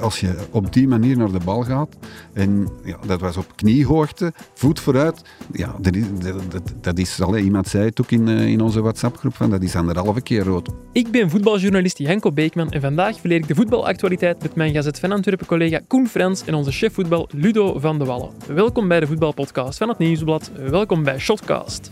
als je op die manier naar de bal gaat. En ja, dat was op kniehoogte, voet vooruit. Ja, dat is, dat, is iemand zei het ook in, eh, in onze WhatsApp-groep, van dat is anderhalve keer rood. Ik ben voetbaljournalist Janko Beekman en vandaag verleer ik de voetbalactualiteit met mijn Gazet van Antwerpen collega Koen Frans en onze chef voetbal Ludo van de Wallen. Welkom bij de voetbalpodcast van het Nieuwsblad. Welkom bij Shotcast.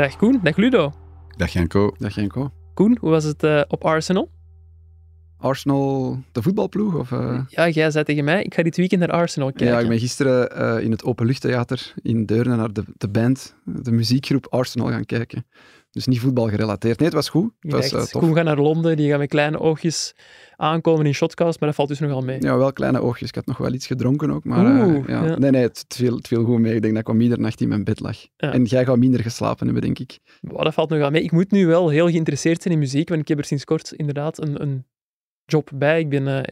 Dag Koen, dag Ludo. Dag Janko. Dag Janko. Koen, hoe was het eh, op Arsenal? Arsenal, de voetbalploeg? Of, eh? Ja, jij zei tegen mij, ik ga dit weekend naar Arsenal kijken. Ja, ik ben gisteren eh, in het Openluchttheater in Deurne naar de, de band, de muziekgroep Arsenal gaan kijken. Dus niet voetbal gerelateerd. Nee, het was goed. Het was eh, tof. Koen gaat naar Londen, die gaat met kleine oogjes aankomen in Shotcast, maar dat valt dus nogal mee. Ja, wel kleine oogjes. Ik had nog wel iets gedronken ook, maar eh, ja. ja. Nee, nee, het, viel, het viel goed mee. Ik denk dat ik om middernacht in mijn bed lag. Ja. En jij gaat minder geslapen hebben, denk ik. Wow, dat valt nogal mee. Ik moet nu wel heel geïnteresseerd zijn in muziek, want ik heb er sinds kort inderdaad een, een job bij. Ik ben eh,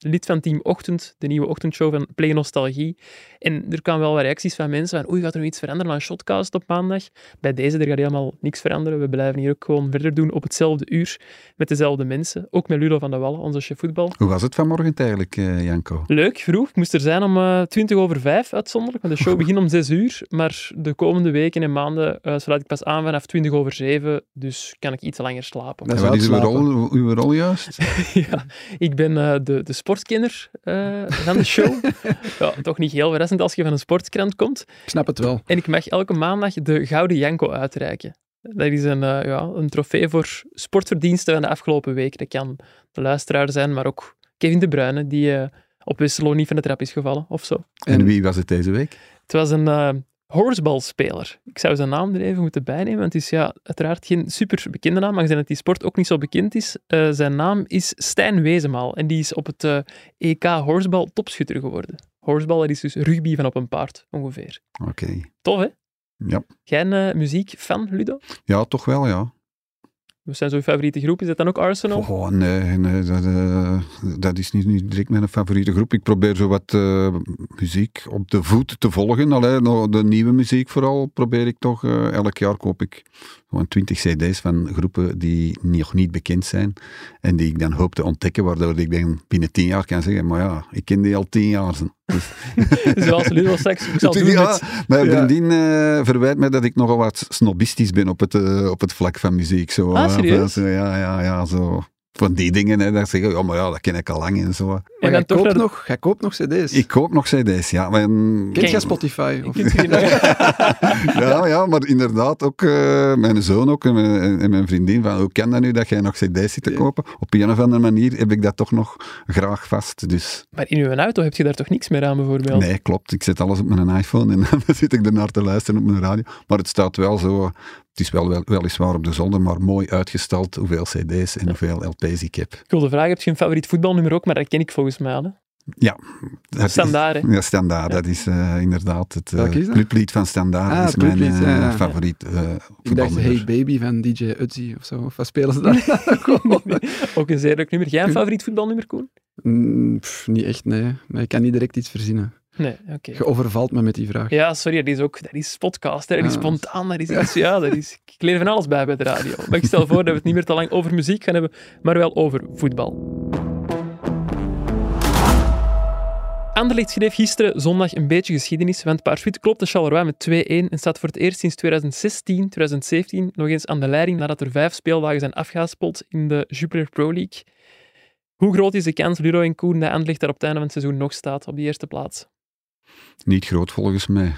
lid van Team Ochtend, de nieuwe ochtendshow van Play Nostalgie. En er kwamen wel wat reacties van mensen van oei, gaat er nog iets veranderen aan Shotcast op maandag? Bij deze, er gaat helemaal niks veranderen. We blijven hier ook gewoon verder doen op hetzelfde uur, met dezelfde mensen. Ook met Ludo van der Wallen, onze chef voetbal. Hoe was het vanmorgen eigenlijk, eh, Janko? Leuk, vroeg. Ik moest er zijn om eh 20 over 5 uitzonderlijk, want de show begint om 6 uur. Maar de komende weken en maanden eh, sluit ik pas aan vanaf 20 over 7, dus kan ik iets langer slapen. Dat En is wat is uw rol, uw rol juist? ja, ik ben eh, de, de sportkenner eh, van de show. ja, toch niet heel verrassend als je van een sportkrant komt. Ik snap het wel. En ik mag elke maandag de Gouden Janko uitreiken. Dat is een, eh, ja, een trofee voor sportverdiensten van de afgelopen week. Dat kan de luisteraar zijn, maar ook Kevin De Bruyne, die eh, op Westerlo niet van de trap is gevallen, of zo. En wie was het deze week? Het was een eh horsbalspeler. Ik zou zijn naam er even moeten bijnemen, want het is ja, uiteraard geen super bekende naam, maar gezien dat die sport ook niet zo bekend is. eh, zijn naam is Stijn Wezenmaal en die is op het eh, EK horsbal topschutter geworden. Horsbal, dat is dus rugby van op een paard, ongeveer. Oké. Tof, hè? Ja. Jij een eh, muziekfan, Ludo? ja, toch wel, ja. Zijn zo'n favoriete groep? Is dat dan ook Arsenal? Oh, nee, nee dat, eh, dat is niet, niet direct mijn favoriete groep. Ik probeer zo wat eh, muziek op de voet te volgen. Allee, nou, de nieuwe muziek vooral probeer ik toch. eh, elk jaar koop ik gewoon 20 cd's van groepen die nog niet bekend zijn. En die ik dan hoop te ontdekken, waardoor ik dan binnen 10 jaar kan zeggen, maar ja, ik ken die al 10 jaar. Dus, Zoals Ludo straks ook zal doen ja, met... mijn Ja. vriendin eh, verwijt mij dat ik nogal wat snobistisch ben op het, eh, op het vlak van muziek. Zo, Ah, eh, serieus? ja, ja, ja, zo. Van die dingen, hè, dat zeggen, ja, maar ja, dat ken ik al lang en zo. Maar En jij dan toch koopt, naar de- nog, jij koopt nog cd's. Ik koop nog cd's, ja. Maar, Kent jij Spotify? Of... Ja, ja, maar inderdaad ook eh, mijn zoon ook en mijn, en mijn vriendin van hoe kan dat nu dat jij nog cd's zit te Ja. kopen? Op een of andere manier heb ik dat toch nog graag vast. Dus Maar in uw auto heb je daar toch niks meer aan, bijvoorbeeld? nee, klopt. Ik zet alles op mijn iPhone en dan zit ik ernaar te luisteren op mijn radio. Maar het staat wel zo, het is wel, wel weliswaar op de zolder, maar mooi uitgestald hoeveel cd's en hoeveel LP's ik heb. Ik wilde vragen, heb je een favoriet voetbalnummer ook? Maar dat ken ik volgens mij al. Hè? Ja. dat is- Standaard, hè? Ja, Standaard. Dat is eh, inderdaad het is clublied van Standaard. Ah, is mijn eh, ja, ja. favoriet eh Ik dacht. Hey Baby van DJ Uzi of zo. Of wat spelen ze daar dan? Ook een zeer leuk nummer. Jij een favoriet voetbalnummer, Koen? Mm, pff, niet echt, nee. Maar ik kan niet direct iets verzinnen. Nee, oké. Je overvalt me met die vraag. Ja, sorry, dat is ook dat is podcast, hè. dat is Ja. spontaan, dat is iets, ja, dat is, ik leer van alles bij bij de radio. Maar ik stel voor dat we het niet meer te lang over muziek gaan hebben, maar wel over voetbal. Anderlecht schreef gisteren zondag een beetje geschiedenis, want Paarswit klopte Charleroi met 2-1 en staat voor het eerst sinds 2016, 2017 nog eens aan de leiding nadat er vijf speeldagen zijn afgehaspeld in de Jupiler Pro League. Hoe groot is de kans, Luro en Koen, dat Anderlecht daar op het einde van het seizoen nog staat op die eerste plaats? Niet groot volgens mij.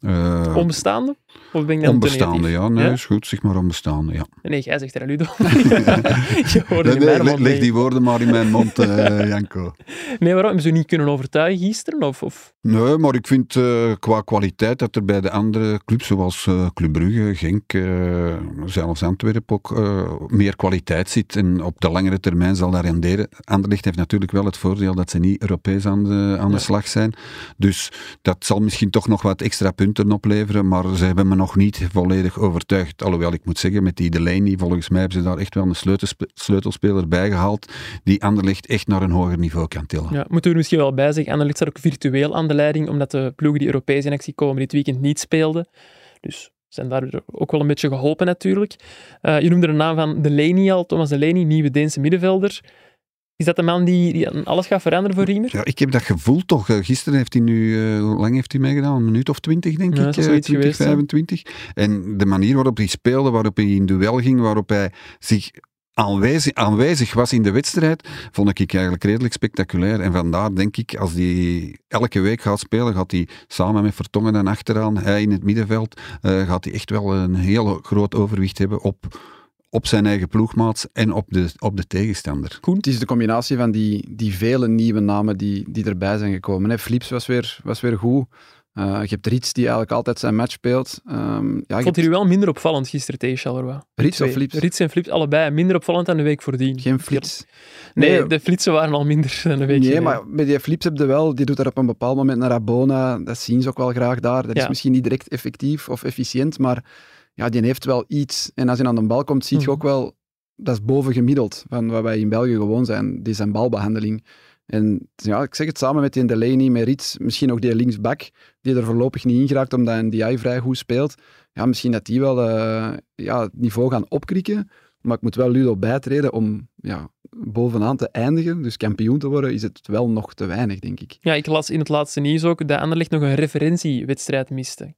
Eh, Onbestaande? Of ben ik dan te onbestaande, ja. Nee, Ja? is goed. Zeg maar onbestaande, ja. Nee, jij zegt er, Ludo. Je hoorde Nee, nee, leg, die woorden maar in mijn mond, eh, Janko. Nee, waarom? Hebben ze niet kunnen overtuigen gisteren? Of, of... Nee, maar ik vind eh, qua kwaliteit dat er bij de andere clubs, zoals eh, Club Brugge, Genk, zelfs Antwerpen ook, meer kwaliteit zit. En op de langere termijn zal dat renderen. Anderlecht heeft natuurlijk wel het voordeel dat ze niet Europees aan de, aan de Ja. slag zijn. Dus dat zal misschien toch nog wat extra punten opleveren. Maar ze hebben hebben me nog niet volledig overtuigd. Alhoewel ik moet zeggen, met die Delaney, volgens mij hebben ze daar echt wel een sleutelspe- sleutelspeler bij gehaald die Anderlecht echt naar een hoger niveau kan tillen. Ja, moeten we er misschien wel bij zeggen, Anderlecht staat ook virtueel aan de leiding, omdat de ploegen die Europees in actie komen dit weekend niet speelden. Dus zijn daar ook wel een beetje geholpen natuurlijk. Eh, je noemde de naam van Delaney al, Thomas Delaney, nieuwe Deense middenvelder. Is dat de man die, die alles gaat veranderen voor Riemer? Ja, ik heb dat gevoel toch. Eh, Gisteren heeft hij nu, eh, hoe lang heeft hij meegedaan? Een minuut of twintig, denk Ja, ik. is eh, zoiets 20, geweest, hè. 25. En de manier waarop hij speelde, waarop hij in duel ging, waarop hij zich aanwezig, aanwezig was in de wedstrijd, vond ik eigenlijk redelijk spectaculair. En vandaar denk ik, als hij elke week gaat spelen, gaat hij samen met Vertongen en achteraan, hij in het middenveld, gaat hij echt wel een heel groot overwicht hebben op, op zijn eigen ploegmaats en op de, op de tegenstander. Het is de combinatie van die, die vele nieuwe namen die, die erbij zijn gekomen. Hè. Flips was weer, was weer goed. Eh, je hebt Rits die eigenlijk altijd zijn match speelt. Ehm, ja, Ik vond hebt jullie wel minder opvallend gisteren tegen Charleroi. Rits of. Flips? Rits en Flips, allebei minder opvallend dan de week voordien. Geen Flits. Nee, Nee, de Flitsen waren al minder dan de week Nee, geleden. maar met die Flips heb je wel, die doet er op een bepaald moment naar Rabona. Dat zien ze ook wel graag daar. Dat Ja. is misschien niet direct effectief of efficiënt, maar ja, die heeft wel iets. En als hij aan de bal komt, zie je Mhm. ook wel, dat is bovengemiddeld van wat wij in België gewoon zijn. Die zijn balbehandeling. En ja, ik zeg het samen met die Delaney, met Rits, misschien ook die linksback, die er voorlopig niet in geraakt omdat een DI vrij goed speelt. Ja, misschien dat die wel eh, ja, het niveau gaan opkrikken. Maar ik moet wel Ludo bijtreden om ja, bovenaan te eindigen, dus kampioen te worden, is het wel nog te weinig, denk ik. Ja, ik las in het laatste nieuws ook dat Anderlecht nog een referentiewedstrijd miste.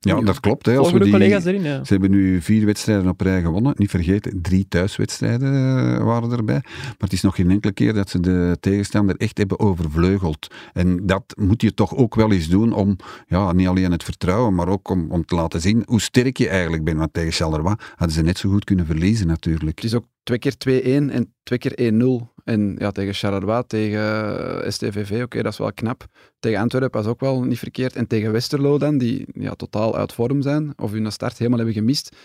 Ja, dat klopt. Hè. Als we die, collega's erin? Ja. Ze hebben nu vier wedstrijden op rij gewonnen. Niet vergeten, drie thuiswedstrijden eh, waren erbij. Maar het is nog geen enkele keer dat ze de tegenstander echt hebben overvleugeld. En dat moet je toch ook wel eens doen om, ja, niet alleen het vertrouwen, maar ook om, om te laten zien hoe sterk je eigenlijk bent. Want tegen Charleroi hadden ze net zo goed kunnen verliezen natuurlijk. Het is ook twee keer 2-1 en twee keer 1-0. En ja, tegen Charleroi, tegen eh, STVV, oké, dat is wel knap. Tegen Antwerpen was ook wel niet verkeerd. En tegen Westerlo dan, die ja, totaal uit vorm zijn, of hun start helemaal hebben gemist,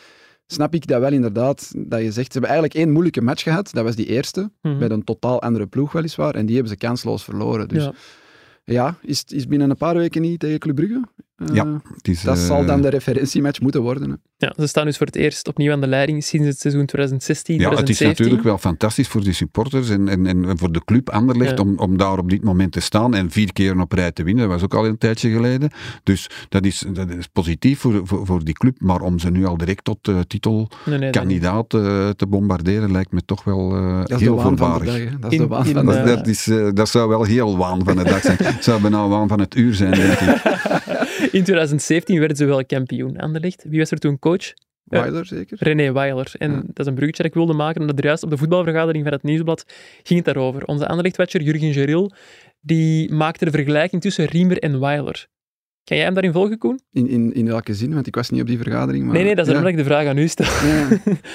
snap ik dat wel inderdaad, dat je zegt, ze hebben eigenlijk één moeilijke match gehad, dat was die eerste, Mhm. met een totaal andere ploeg weliswaar, en die hebben ze kansloos verloren. Dus ja, Ja. is, is binnen een paar weken niet tegen Club Brugge? Eh, Ja, is, Dat eh, zal dan de referentiematch moeten worden. Hè. Ja, ze staan dus voor het eerst opnieuw aan de leiding sinds het seizoen 2016, Ja, het is 2017. natuurlijk wel fantastisch voor de supporters en, en, en voor de club Anderlecht Ja. om, om daar op dit moment te staan en vier keer op rij te winnen. Dat was ook al een tijdje geleden. Dus dat is, dat is positief voor, voor, voor die club. Maar om ze nu al direct tot uh, Nee, nee, dat niet. titelkandidaat uh, te bombarderen lijkt me toch wel uh, heel voorbarig. Dat is In- de waan in, van de eh, dag. Dat, is, eh, dat zou wel heel waan van de dag zijn. Het zou bijna waan van het uur zijn, denk ik. In 2017 werden ze wel kampioen Anderlecht. Wie was er toen coach? Ja. Weiler zeker? René Weiler. En Ja. dat is een bruggetje dat ik wilde maken, omdat er juist op de voetbalvergadering van het Nieuwsblad ging het daarover. Onze Anderlecht-watcher Jurgen Geril, die maakte de vergelijking tussen Riemer en Weiler. Kan jij hem daarin volgen, Koen? In, in, in welke zin? Want ik was niet op die vergadering. Maar, nee, nee, dat is ja. daarom dat ik de vraag aan u stel.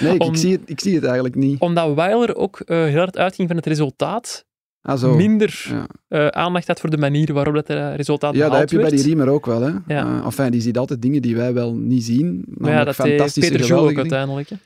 Nee, ik, Om- ik, zie het, ik zie het eigenlijk niet. Omdat Weiler ook eh, heel hard uitging van het resultaat, Ah, zo. minder eh, aandacht had voor de manier waarop dat eh, resultaat ja dat heb je bij die Riemer ook wel. Hè. Ja. Eh, enfin, die ziet altijd dingen die wij wel niet zien. Maar ja, dat fantastische, Peter ook uiteindelijk. Hè.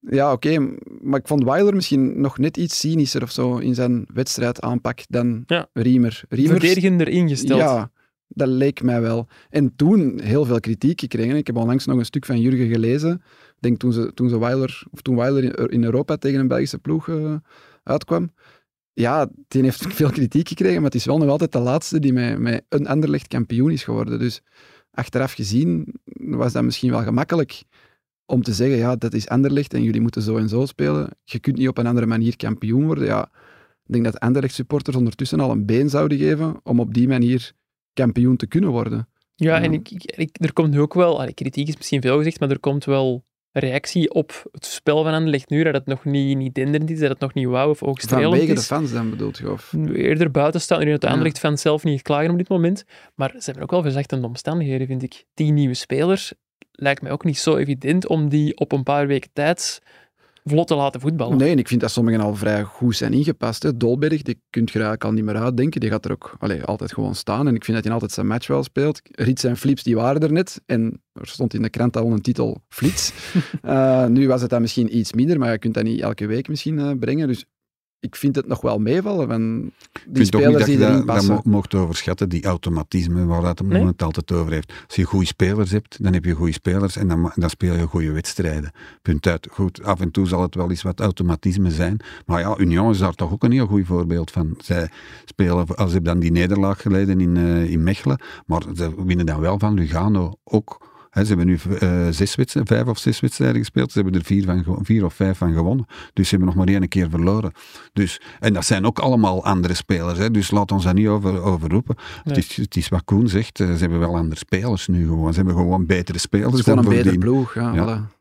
Ja, oké. maar ik vond Weiler misschien nog net iets cynischer of zo in zijn wedstrijdaanpak dan Ja. Riemer. Riemer Verdedigender ingesteld. Ja, dat leek mij wel. En toen heel veel kritiek gekregen. Ik heb onlangs nog een stuk van Jurgen gelezen. Ik denk toen, ze, toen, ze Weiler, of toen Weiler in, Europa tegen een Belgische ploeg uitkwam. Ja, die heeft veel kritiek gekregen, maar het is wel nog altijd de laatste die met, met een Anderlecht kampioen is geworden. Dus achteraf gezien was dat misschien wel gemakkelijk om te zeggen, ja, dat is Anderlecht en jullie moeten zo en zo spelen. Je kunt niet op een andere manier kampioen worden. Ja, ik denk dat Anderlecht supporters ondertussen al een been zouden geven om op die manier kampioen te kunnen worden. Ja, en ik, ik, ik- er komt nu ook wel, allee, kritiek is misschien veel gezegd, maar er komt wel reactie op het spel van Anderlecht nu, dat het nog niet, niet denderend is, dat het nog niet wauw of oogstrelend Vanwege de is. fans dan bedoelt je? Of? Eerder buiten staan, nu dat de Ja. Anderlecht-fans zelf niet klagen op dit moment, maar ze hebben ook wel verzachtende omstandigheden, vind ik. Tien nieuwe spelers lijkt mij ook niet zo evident om die op een paar weken tijd vlot te laten voetballen. Nee, en ik vind dat sommigen al vrij goed zijn ingepast. Hè. Dolberg, die kunt je eigenlijk al niet meer uitdenken. Die gaat er ook altijd gewoon staan. En ik vind dat hij altijd zijn match wel speelt. Rits en Flips, die waren er net. En er stond in de krant al een titel Flits. Eh, nu was het dan misschien iets minder, maar je kunt dat niet elke week misschien eh, brengen. Dus ik vind het nog wel meevallen. Van die Ik vind toch niet spelers dat je die erin dat, dat passen. mo- mocht overschatten, die automatisme waar dat hem Nee? het altijd over heeft. Als je goede spelers hebt, dan heb je goede spelers en dan, dan speel je goede wedstrijden. Punt uit. Goed, af en toe zal het wel eens wat automatisme zijn. Maar ja, Union is daar toch ook een heel goed voorbeeld van. Zij spelen, als ze hebben dan die nederlaag geleden in, eh, in Mechelen, maar ze winnen dan wel van Lugano ook. Hè, ze hebben nu eh, zes wedstrijden, vijf of zes wedstrijden gespeeld. Ze hebben er vier, van, vier of vijf van gewonnen. Dus ze hebben nog maar één keer verloren. Dus, en dat zijn ook allemaal andere spelers. Hè, dus laat ons daar niet over, over roepen. Nee. Het, is, het is wat Koen zegt. eh, Ze hebben wel andere spelers nu gewoon. Ze hebben gewoon betere spelers. Het is gewoon dan een betere ploeg. Ja, Ja. voilà.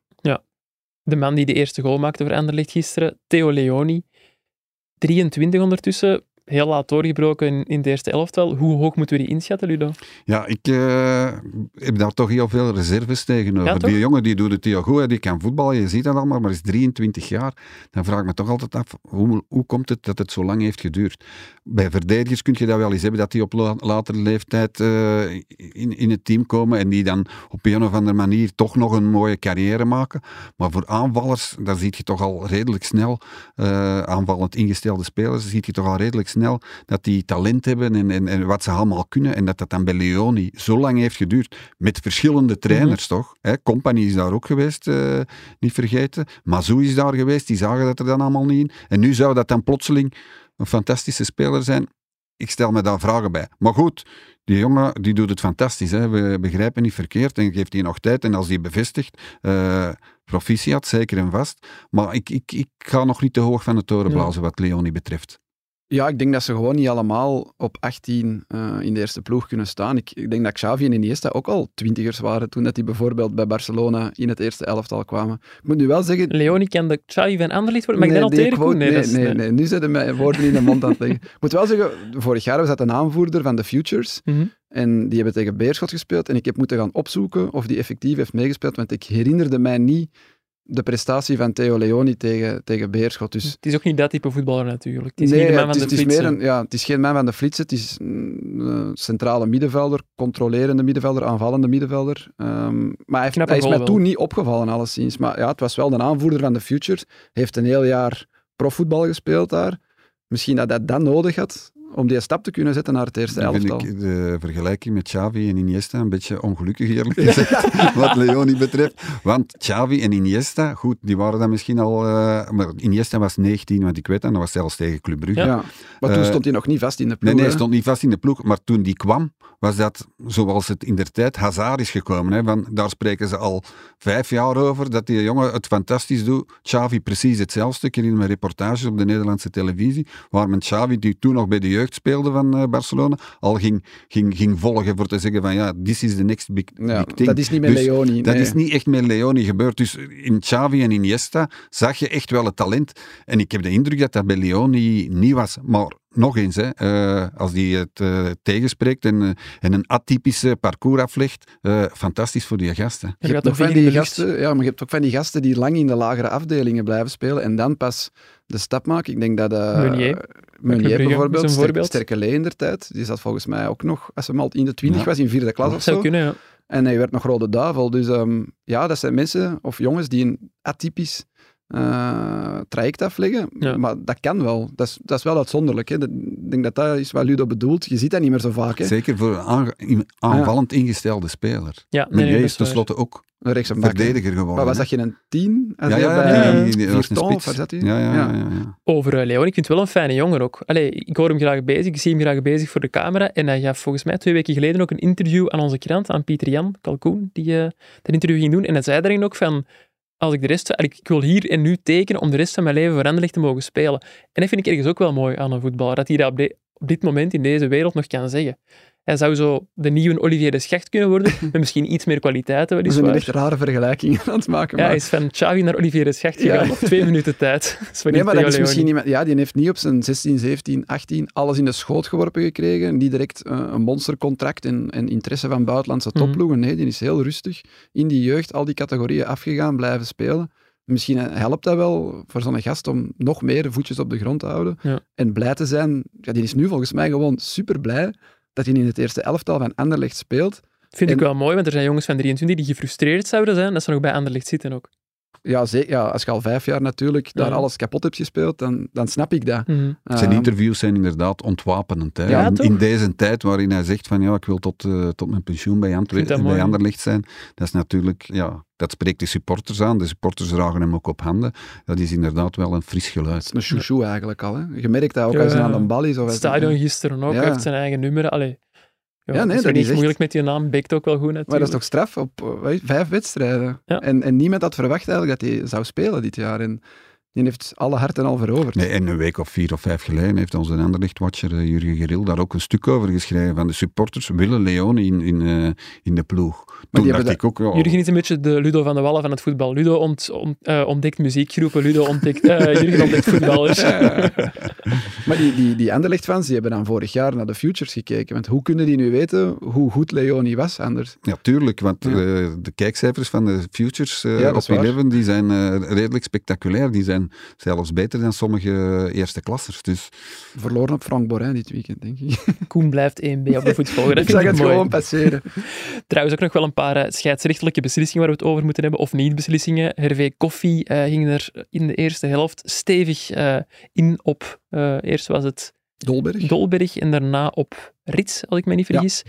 De man die de eerste goal maakte voor Anderlecht gisteren, Theo Leoni. 23 ondertussen, heel laat doorgebroken in, de eerste elftal. Hoe hoog moeten we die inschatten, Ludo? Ja, ik eh, heb daar toch heel veel reserves tegenover. Ja, die jongen die doet het heel goed, die kan voetballen, je ziet dat allemaal, maar is 23 jaar. Dan vraag ik me toch altijd af, hoe, hoe komt het dat het zo lang heeft geduurd? Bij verdedigers kun je dat wel eens hebben, dat die op la- latere leeftijd eh, in, in het team komen en die dan op een of andere manier toch nog een mooie carrière maken. Maar voor aanvallers, daar zie je toch al redelijk snel, eh, aanvallend ingestelde spelers, zie je toch al redelijk snel dat die talent hebben en, en, en wat ze allemaal kunnen. En dat dat dan bij Leoni zo lang heeft geduurd. Met verschillende trainers, toch? Hè, Company is daar ook geweest, eh, niet vergeten. Mazou is daar geweest, die zagen dat er dan allemaal niet in. En nu zou dat dan plotseling een fantastische speler zijn. Ik stel me daar vragen bij. Maar goed, die jongen die doet het fantastisch. Hè. We begrijpen niet verkeerd en geeft hij nog tijd. En als hij bevestigt, eh proficiat, zeker en vast. Maar ik, ik, ik ga nog niet te hoog van de toren Ja. blazen wat Leoni betreft. Ja, ik denk dat ze gewoon niet allemaal op 18 eh, in de eerste ploeg kunnen staan. Ik, ik denk dat Xavi en Iniesta ook al twintigers waren toen dat die bijvoorbeeld bij Barcelona in het eerste elftal kwamen. Ik moet nu wel zeggen... Leoni kende Xavi van Anderlecht worden. Ik Nee, al die tegen quote- Koen? nee, is- nee, nee, nu zitten mij woorden in de mond aan het leggen. Ik moet wel zeggen, vorig jaar was dat een aanvoerder van de Futures. Mhm. En die hebben tegen Beerschot gespeeld. En ik heb moeten gaan opzoeken of die effectief heeft meegespeeld. Want ik herinnerde mij niet de prestatie van Theo Leoni tegen, tegen Beerschot. Dus Het is ook niet dat type voetballer natuurlijk. Het is nee, de man van de het is meer flitsen. een, ja, het is geen man van de flitsen. Het is een eh, centrale middenvelder, controlerende middenvelder, aanvallende middenvelder. Ehm, maar hij, heeft, Knappe hij is mij wel. toen niet opgevallen, alleszins. Maar ja, het was wel de aanvoerder van de Futures. Heeft een heel jaar profvoetbal gespeeld daar. Misschien dat hij dat nodig had om die stap te kunnen zetten naar het eerste Dan vind elftal. ik de vergelijking met Xavi en Iniesta een beetje ongelukkig, eerlijk gezegd, wat Leoni betreft. Want Xavi en Iniesta, goed, die waren dan misschien al... eh, maar Iniesta was 19, want ik weet dat, dat was zelfs tegen Club Brugge. Ja. Ja. Maar toen Eh, stond hij nog niet vast in de ploeg. Nee, nee, hij stond niet vast in de ploeg. Maar toen die kwam, was dat zoals het in der tijd Hazard is gekomen. Hè, van, daar spreken ze al vijf jaar over, dat die jongen het fantastisch doet. Xavi precies hetzelfde. Ik herinner me reportages op de Nederlandse televisie, waar men Xavi, die toen nog bij de jeugd speelde van eh, Barcelona, al ging, ging, ging volgen voor te zeggen van ja, this is the next big, Ja, big thing. dat is niet met Dus Leoni. Dat is niet echt met Leoni gebeurd. Dus in Xavi en Iniesta zag je echt wel het talent. En ik heb de indruk dat dat bij Leoni niet was. Maar nog eens, hè, eh, als die het eh, tegenspreekt en, en een atypische parcours aflegt, eh, fantastisch voor die gasten. Je hebt, veel van die gasten, ja, maar je hebt ook van die gasten die lang in de lagere afdelingen blijven spelen en dan pas de stap maken. Ik denk dat... uh, Meunier. Meunier bijvoorbeeld, is een Ster- voorbeeld. Sterke Lee in der tijd. Die zat volgens mij ook nog, als hij al in de twintig Ja. was, in vierde klas Dat of zou zo. kunnen, ja. En hij werd nog Rode Duivel. Dus ehm, ja, dat zijn mensen of jongens die een atypisch eh, traject afleggen. Ja. Maar dat kan wel. Dat is, dat is wel uitzonderlijk. Hè. Ik denk dat dat is wat Ludo bedoelt. Je ziet dat niet meer zo vaak. Hè. Zeker voor een aanvallend ingestelde speler. Ja, nee, nee, is tenslotte ook Een rechts en bak. hè. verdediger geworden. Maar was dat je een tien? Ja, ja, ja, ja, was een? Ja, ja, ja. ja, ja. Over uh, Leon, ik vind het wel een fijne jongen ook. Allee, ik hoor hem graag bezig, ik zie hem graag bezig voor de camera. En hij gaf volgens mij twee weken geleden ook een interview aan onze krant, aan Pieter Jan Kalkoen, die eh, dat interview ging doen. En hij zei daarin ook van, als ik de rest, ik wil hier en nu tekenen om de rest van mijn leven voor Anderlecht te mogen spelen. En dat vind ik ergens ook wel mooi aan een voetballer, dat hij dat op, de- op dit moment in deze wereld nog kan zeggen. Hij zou zo de nieuwe Olivier de Schacht kunnen worden, met misschien iets meer kwaliteiten We zijn weliswaar. echt rare vergelijkingen aan het maken. Ja, maar- hij is van Xavi naar Olivier de Schacht Ja. gegaan op twee minuten tijd. Nee, maar dat is misschien iemand... Ja, die heeft niet op zijn 16, 17, 18 alles in de schoot geworpen gekregen. Niet direct eh, een monstercontract en, en interesse van buitenlandse Mhm. topploegen. Nee, die is heel rustig in die jeugd al die categorieën afgegaan, blijven spelen. Misschien helpt dat wel voor zo'n gast om nog meer voetjes op de grond te houden. Ja. En blij te zijn. Ja, die is nu volgens mij gewoon super blij dat hij in het eerste elftal van Anderlecht speelt. Vind ik wel mooi, want er zijn jongens van 23 die gefrustreerd zouden zijn dat ze nog bij Anderlecht zitten ook. Ja, ja, als je al vijf jaar natuurlijk daar Ja. alles kapot hebt gespeeld, dan, dan snap ik dat. Mhm. Zijn Ehm, interviews zijn inderdaad ontwapenend. Hè. Ja, in, deze tijd waarin hij zegt van ja, ik wil tot, eh, tot mijn pensioen bij, dat bij mooi. Anderlecht zijn. Dat is natuurlijk, ja, dat spreekt de supporters aan. De supporters dragen hem ook op handen. Dat is inderdaad wel een fris Het geluid. is een chouchou eigenlijk al. Hè. Je merkt dat ook Ja, als hij aan de bal is. Of Het stadion gisteren ook, heeft zijn eigen nummer. Allee. Ja, Ja, nee, dat is niet echt- moeilijk met die naam, Beekt ook wel goed natuurlijk. Maar dat is toch straf op eh, vijf wedstrijden. Ja. En, en niemand had verwacht eigenlijk dat hij zou spelen dit jaar. En die heeft alle harten al veroverd. Nee, en een week of vier of vijf geleden heeft onze Anderlecht-watcher eh, Jurgen Geril daar ook een stuk over geschreven. Van de supporters willen Leone in, in, eh, in de ploeg. Toen die dacht hebben ik ook, Jurgen is een beetje de Ludo van de Wallen van het voetbal. Ludo ont, ont- eh, ontdekt muziekgroepen, Ludo ontdekt, eh, Jurgen ontdekt voetballers. Maar die, die, die Anderlecht-fans die hebben dan vorig jaar naar de Futures gekeken. Want hoe kunnen die nu weten hoe goed Leoni was anders? Ja, tuurlijk, want Ja. eh, de kijkcijfers van de Futures Ja, op is waar. 11 die zijn eh, redelijk spectaculair. Die zijn zelfs beter dan sommige eerste klassers. Dus Verloren op Frank Borin dit weekend, denk ik. Koen blijft 1B op de voetvolger. Dat ik zag het mooi. gewoon passeren. Trouwens ook nog wel een paar eh, scheidsrechtelijke beslissingen waar we het over moeten hebben, of niet beslissingen. Hervé Koffie eh, ging er in de eerste helft stevig eh, in op, eerst was het Dolberg. Dolberg en daarna op Rits, als ik me niet vergis.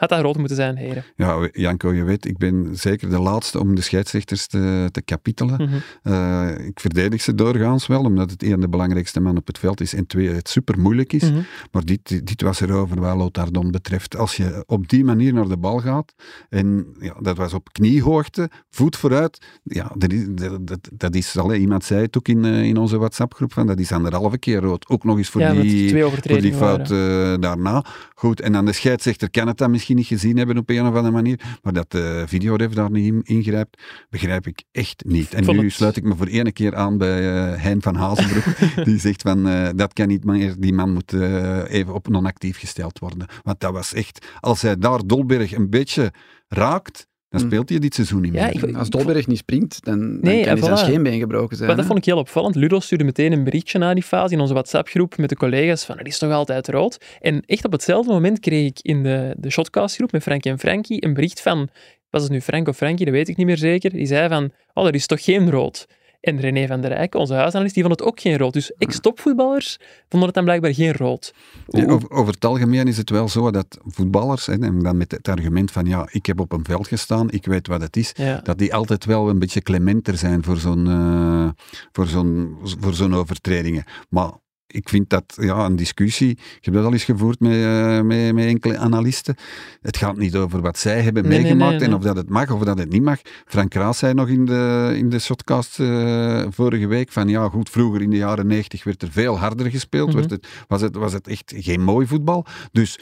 Had dat rood moeten zijn, heren. ja, Janko, je weet, ik ben zeker de laatste om de scheidsrechters te, te kapitelen. Mhm. Eh, ik verdedig ze doorgaans wel, omdat het één de belangrijkste man op het veld is en twee, het super moeilijk is. Mhm. Maar dit, dit was erover wat Lotardon betreft. Als je op die manier naar de bal gaat, en ja, dat was op kniehoogte, voet vooruit, ja, dat is, dat, dat, is iemand zei het ook in, eh, in onze WhatsApp-groep, van, dat is anderhalve keer rood. Ook nog eens voor ja, die, voor die fout eh, daarna. Goed, en dan de scheidsrechter kan het dan misschien niet gezien hebben op een of andere manier, maar dat de videoref daar niet in- ingrijpt, begrijp ik echt niet. En nu sluit ik me voor ene keer aan bij eh Hein van Hazenbroek, die zegt van, eh, dat kan niet meer, die man moet eh, even op non-actief gesteld worden. Want dat was echt, als hij daar Dolberg een beetje raakt, dan Hm. speelt hij dit seizoen niet meer. Ja, ik- Als Dolberg niet springt, dan, dan Nee, kan hij zijn voilà. scheenbeen gebroken zijn. Maar dat hè. vond ik heel opvallend. Ludo stuurde meteen een berichtje na die fase in onze WhatsApp-groep met de collega's van, het is toch altijd rood? En echt op hetzelfde moment kreeg ik in de, de Shotcast-groep met Frankie en Frankie een bericht van, was het nu Frank of Frankie, dat weet ik niet meer zeker, die zei van, oh, er is toch geen rood? En René van der Eyck, onze huisanalist, die vond het ook geen rood. Dus ex-topvoetballers vonden het dan blijkbaar geen rood. Ja, over, over het algemeen is het wel zo dat voetballers, hè, en dan met het argument van ja, ik heb op een veld gestaan, ik weet wat het is, Ja. dat die altijd wel een beetje clementer zijn voor zo'n eh, voor zo'n voor zo'n overtredingen. Maar ik vind dat ja, een discussie, ik heb dat al eens gevoerd met, eh, met, met enkele analisten. Het gaat niet over wat zij hebben Nee, meegemaakt nee, nee. en of dat het mag of dat het niet mag. Frank Kraas zei nog in de, in de shotcast eh, vorige week van ja, goed, vroeger in de jaren negentig werd er veel harder gespeeld, Mhm. werd het, was, het, was het echt geen mooi voetbal. Dus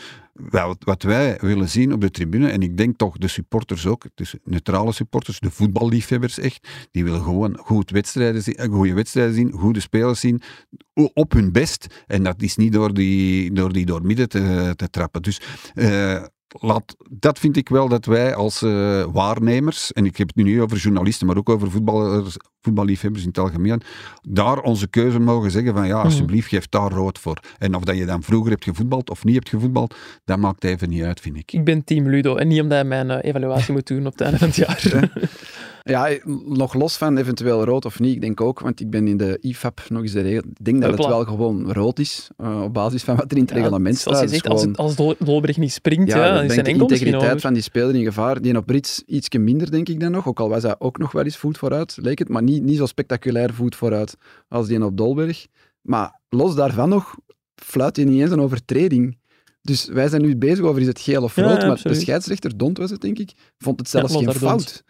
wat, wat wij willen zien op de tribune, en ik denk toch de supporters ook, dus neutrale supporters, de voetballiefhebbers echt, die willen gewoon goed wedstrijden zien, eh, goede wedstrijden zien, goede spelers zien, op hun best. En dat is niet door die door, die door midden te, te trappen. Dus eh, laat, dat vind ik wel dat wij als eh, waarnemers, en ik heb het nu niet over journalisten, maar ook over voetballers, voetballiefhebbers in het algemeen, daar onze keuze mogen zeggen van ja, alsjeblieft, geef daar rood voor. En of dat je dan vroeger hebt gevoetbald of niet hebt gevoetbald, dat maakt even niet uit, vind ik. Ik ben team Ludo en niet omdat hij mijn eh, evaluatie moet doen op het einde van het jaar. Ja, nog los van eventueel rood of niet, ik denk ook, want ik ben in de IFAB nog eens de regel. Ik denk dat het wel gewoon rood is, eh, op basis van wat er in het reglement staat. Zoals je Het is zegt, als, het, als Dol- Dolberg niet springt, ja, is zijn de integriteit van die speler in gevaar. Die op Brits ietsje minder, denk ik dan nog. Ook al was dat ook nog wel eens voet vooruit, leek het. Maar niet, niet zo spectaculair voet vooruit als die op Dolberg. Maar los daarvan nog, fluit hij niet eens een overtreding. Dus wij zijn nu bezig over is het geel of rood. ja, maar de scheidsrechter, Dont was het denk ik, vond het zelfs Ja, geen Dont.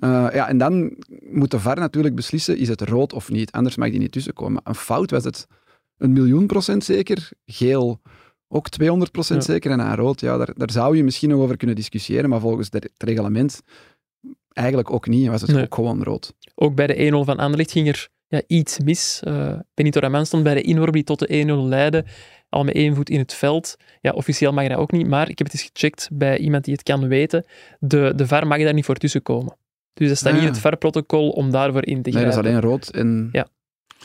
Eh, ja, en dan moet de VAR natuurlijk beslissen, is het rood of niet. Anders mag die niet tussenkomen. Een fout was het een miljoen procent zeker. Geel ook 200 procent Ja. zeker. En aan rood, ja, daar, daar zou je misschien nog over kunnen discussiëren. Maar volgens het reglement eigenlijk ook niet. Was het Nee. ook gewoon rood. Ook bij de 1-0 van Anderlecht ging er ja, iets mis. Eh Benito Raman stond bij de inworp die tot de 1-0 leidde, al met één voet in het veld. Ja, officieel mag dat ook niet, maar ik heb het eens gecheckt bij iemand die het kan weten. De, de VAR mag daar niet voor tussenkomen. Dus dat staat Ah, niet in ja. het VAR-protocol om daarvoor in te Nee, dat is alleen rood. En, Ja.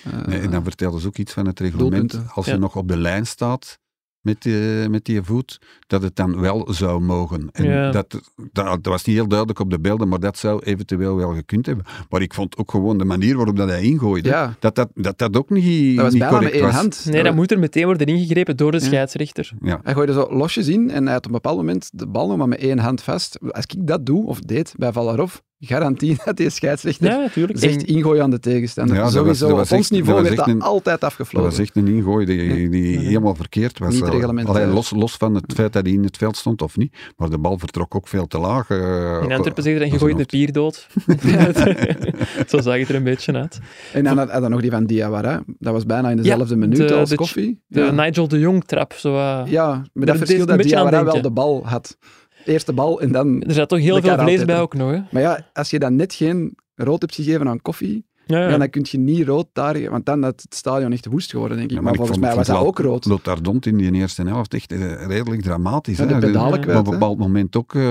eh, Nee, en dan vertelden ze ook iets van het reglement. Doelpunten. Als je Ja. nog op de lijn staat, met, die, met die voet, dat het dan wel zou mogen. En Ja. dat, dat, dat was niet heel duidelijk op de beelden, maar dat zou eventueel wel gekund hebben. Maar ik vond ook gewoon de manier waarop dat hij ingooide, Ja. dat, dat, dat dat ook niet, Dat was niet bijna met correct één was. hand. Nee, dat moet er meteen worden ingegrepen door de Ja. scheidsrechter. Ja. Hij gooide zo losjes in en hij had op een bepaald moment de bal nog maar met één hand vast. Als ik dat doe, of deed, bij Valarov, garantie dat die scheidsrechter Ja, natuurlijk. zegt ingooien aan de tegenstander. Ja, dat Sowieso, was- dat was op ons echt- dat niveau werd dat een- altijd Dat afgefloten. was echt een ingooi die, Ja. die helemaal verkeerd was. Reglementair. Alleen los, los van het feit dat hij in het veld stond of niet, maar de bal vertrok ook veel te laag. eh, In Antwerpen zeggen ze, dat je is gooit de een pier dood. Zo zag het er een beetje uit. En dan had hij nog die van Diawara. Dat was bijna in dezelfde minuut de- als de- Koffie. De ja. Nigel de Jong trap. Zo, eh, ja, maar dat verschil een dat Diawara wel de bal had. Eerste bal en dan... Er zat toch heel veel vlees bij ook nog. Hè? Maar ja, als je dan net geen rood hebt gegeven aan Koffie, Ja, ja. ja, dan kun je niet rood daar... Want dan had het stadion echt woest geworden, denk ik. Ja, maar ik volgens vond- mij was dat ook rood. Lotardont in die eerste helft echt eh, redelijk dramatisch. Ja, hè. de pedalen Ja. kwijt, Maar op een bepaald moment ook eh,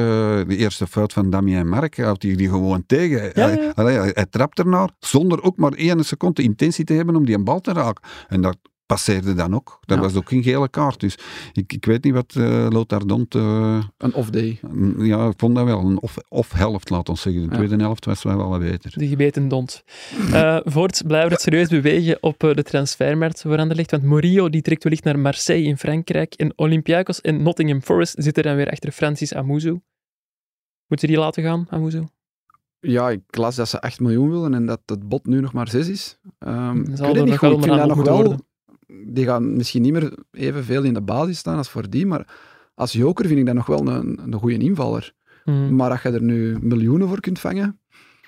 de eerste fout van Damien Mark, houdt hij die gewoon tegen. Ja, hij, ja. allee, hij, hij trapt ernaar, zonder ook maar één seconde intentie te hebben om die een bal te raken. En dat passeerde dan ook. Dat Ja. was ook geen gele kaart. Dus ik, ik weet niet wat eh Lotardont... eh, Een off-day. ja, ik vond dat wel een off, off helft, laat ons zeggen. De Ja. tweede helft was wel wat beter. De gebeten dont. Eh voorts blijven we het serieus bewegen op eh, de transfermarkt voor Anderlecht. Want Morillo die trekt wellicht naar Marseille in Frankrijk. En Olympiakos en Nottingham Forest zitten dan weer achter Francis Amuzu. Moeten die laten gaan, Amuzu? Ja, ik las dat ze 8 miljoen willen en dat het bod nu nog maar 6 is. Ehm ik Zal weet er het niet nog goed. wel Ik vind dat nog moeten wel... worden. Die gaan misschien niet meer evenveel in de basis staan als voor die, maar als joker vind ik dat nog wel een, een goede invaller. Hmm. Maar als je er nu miljoenen voor kunt vangen...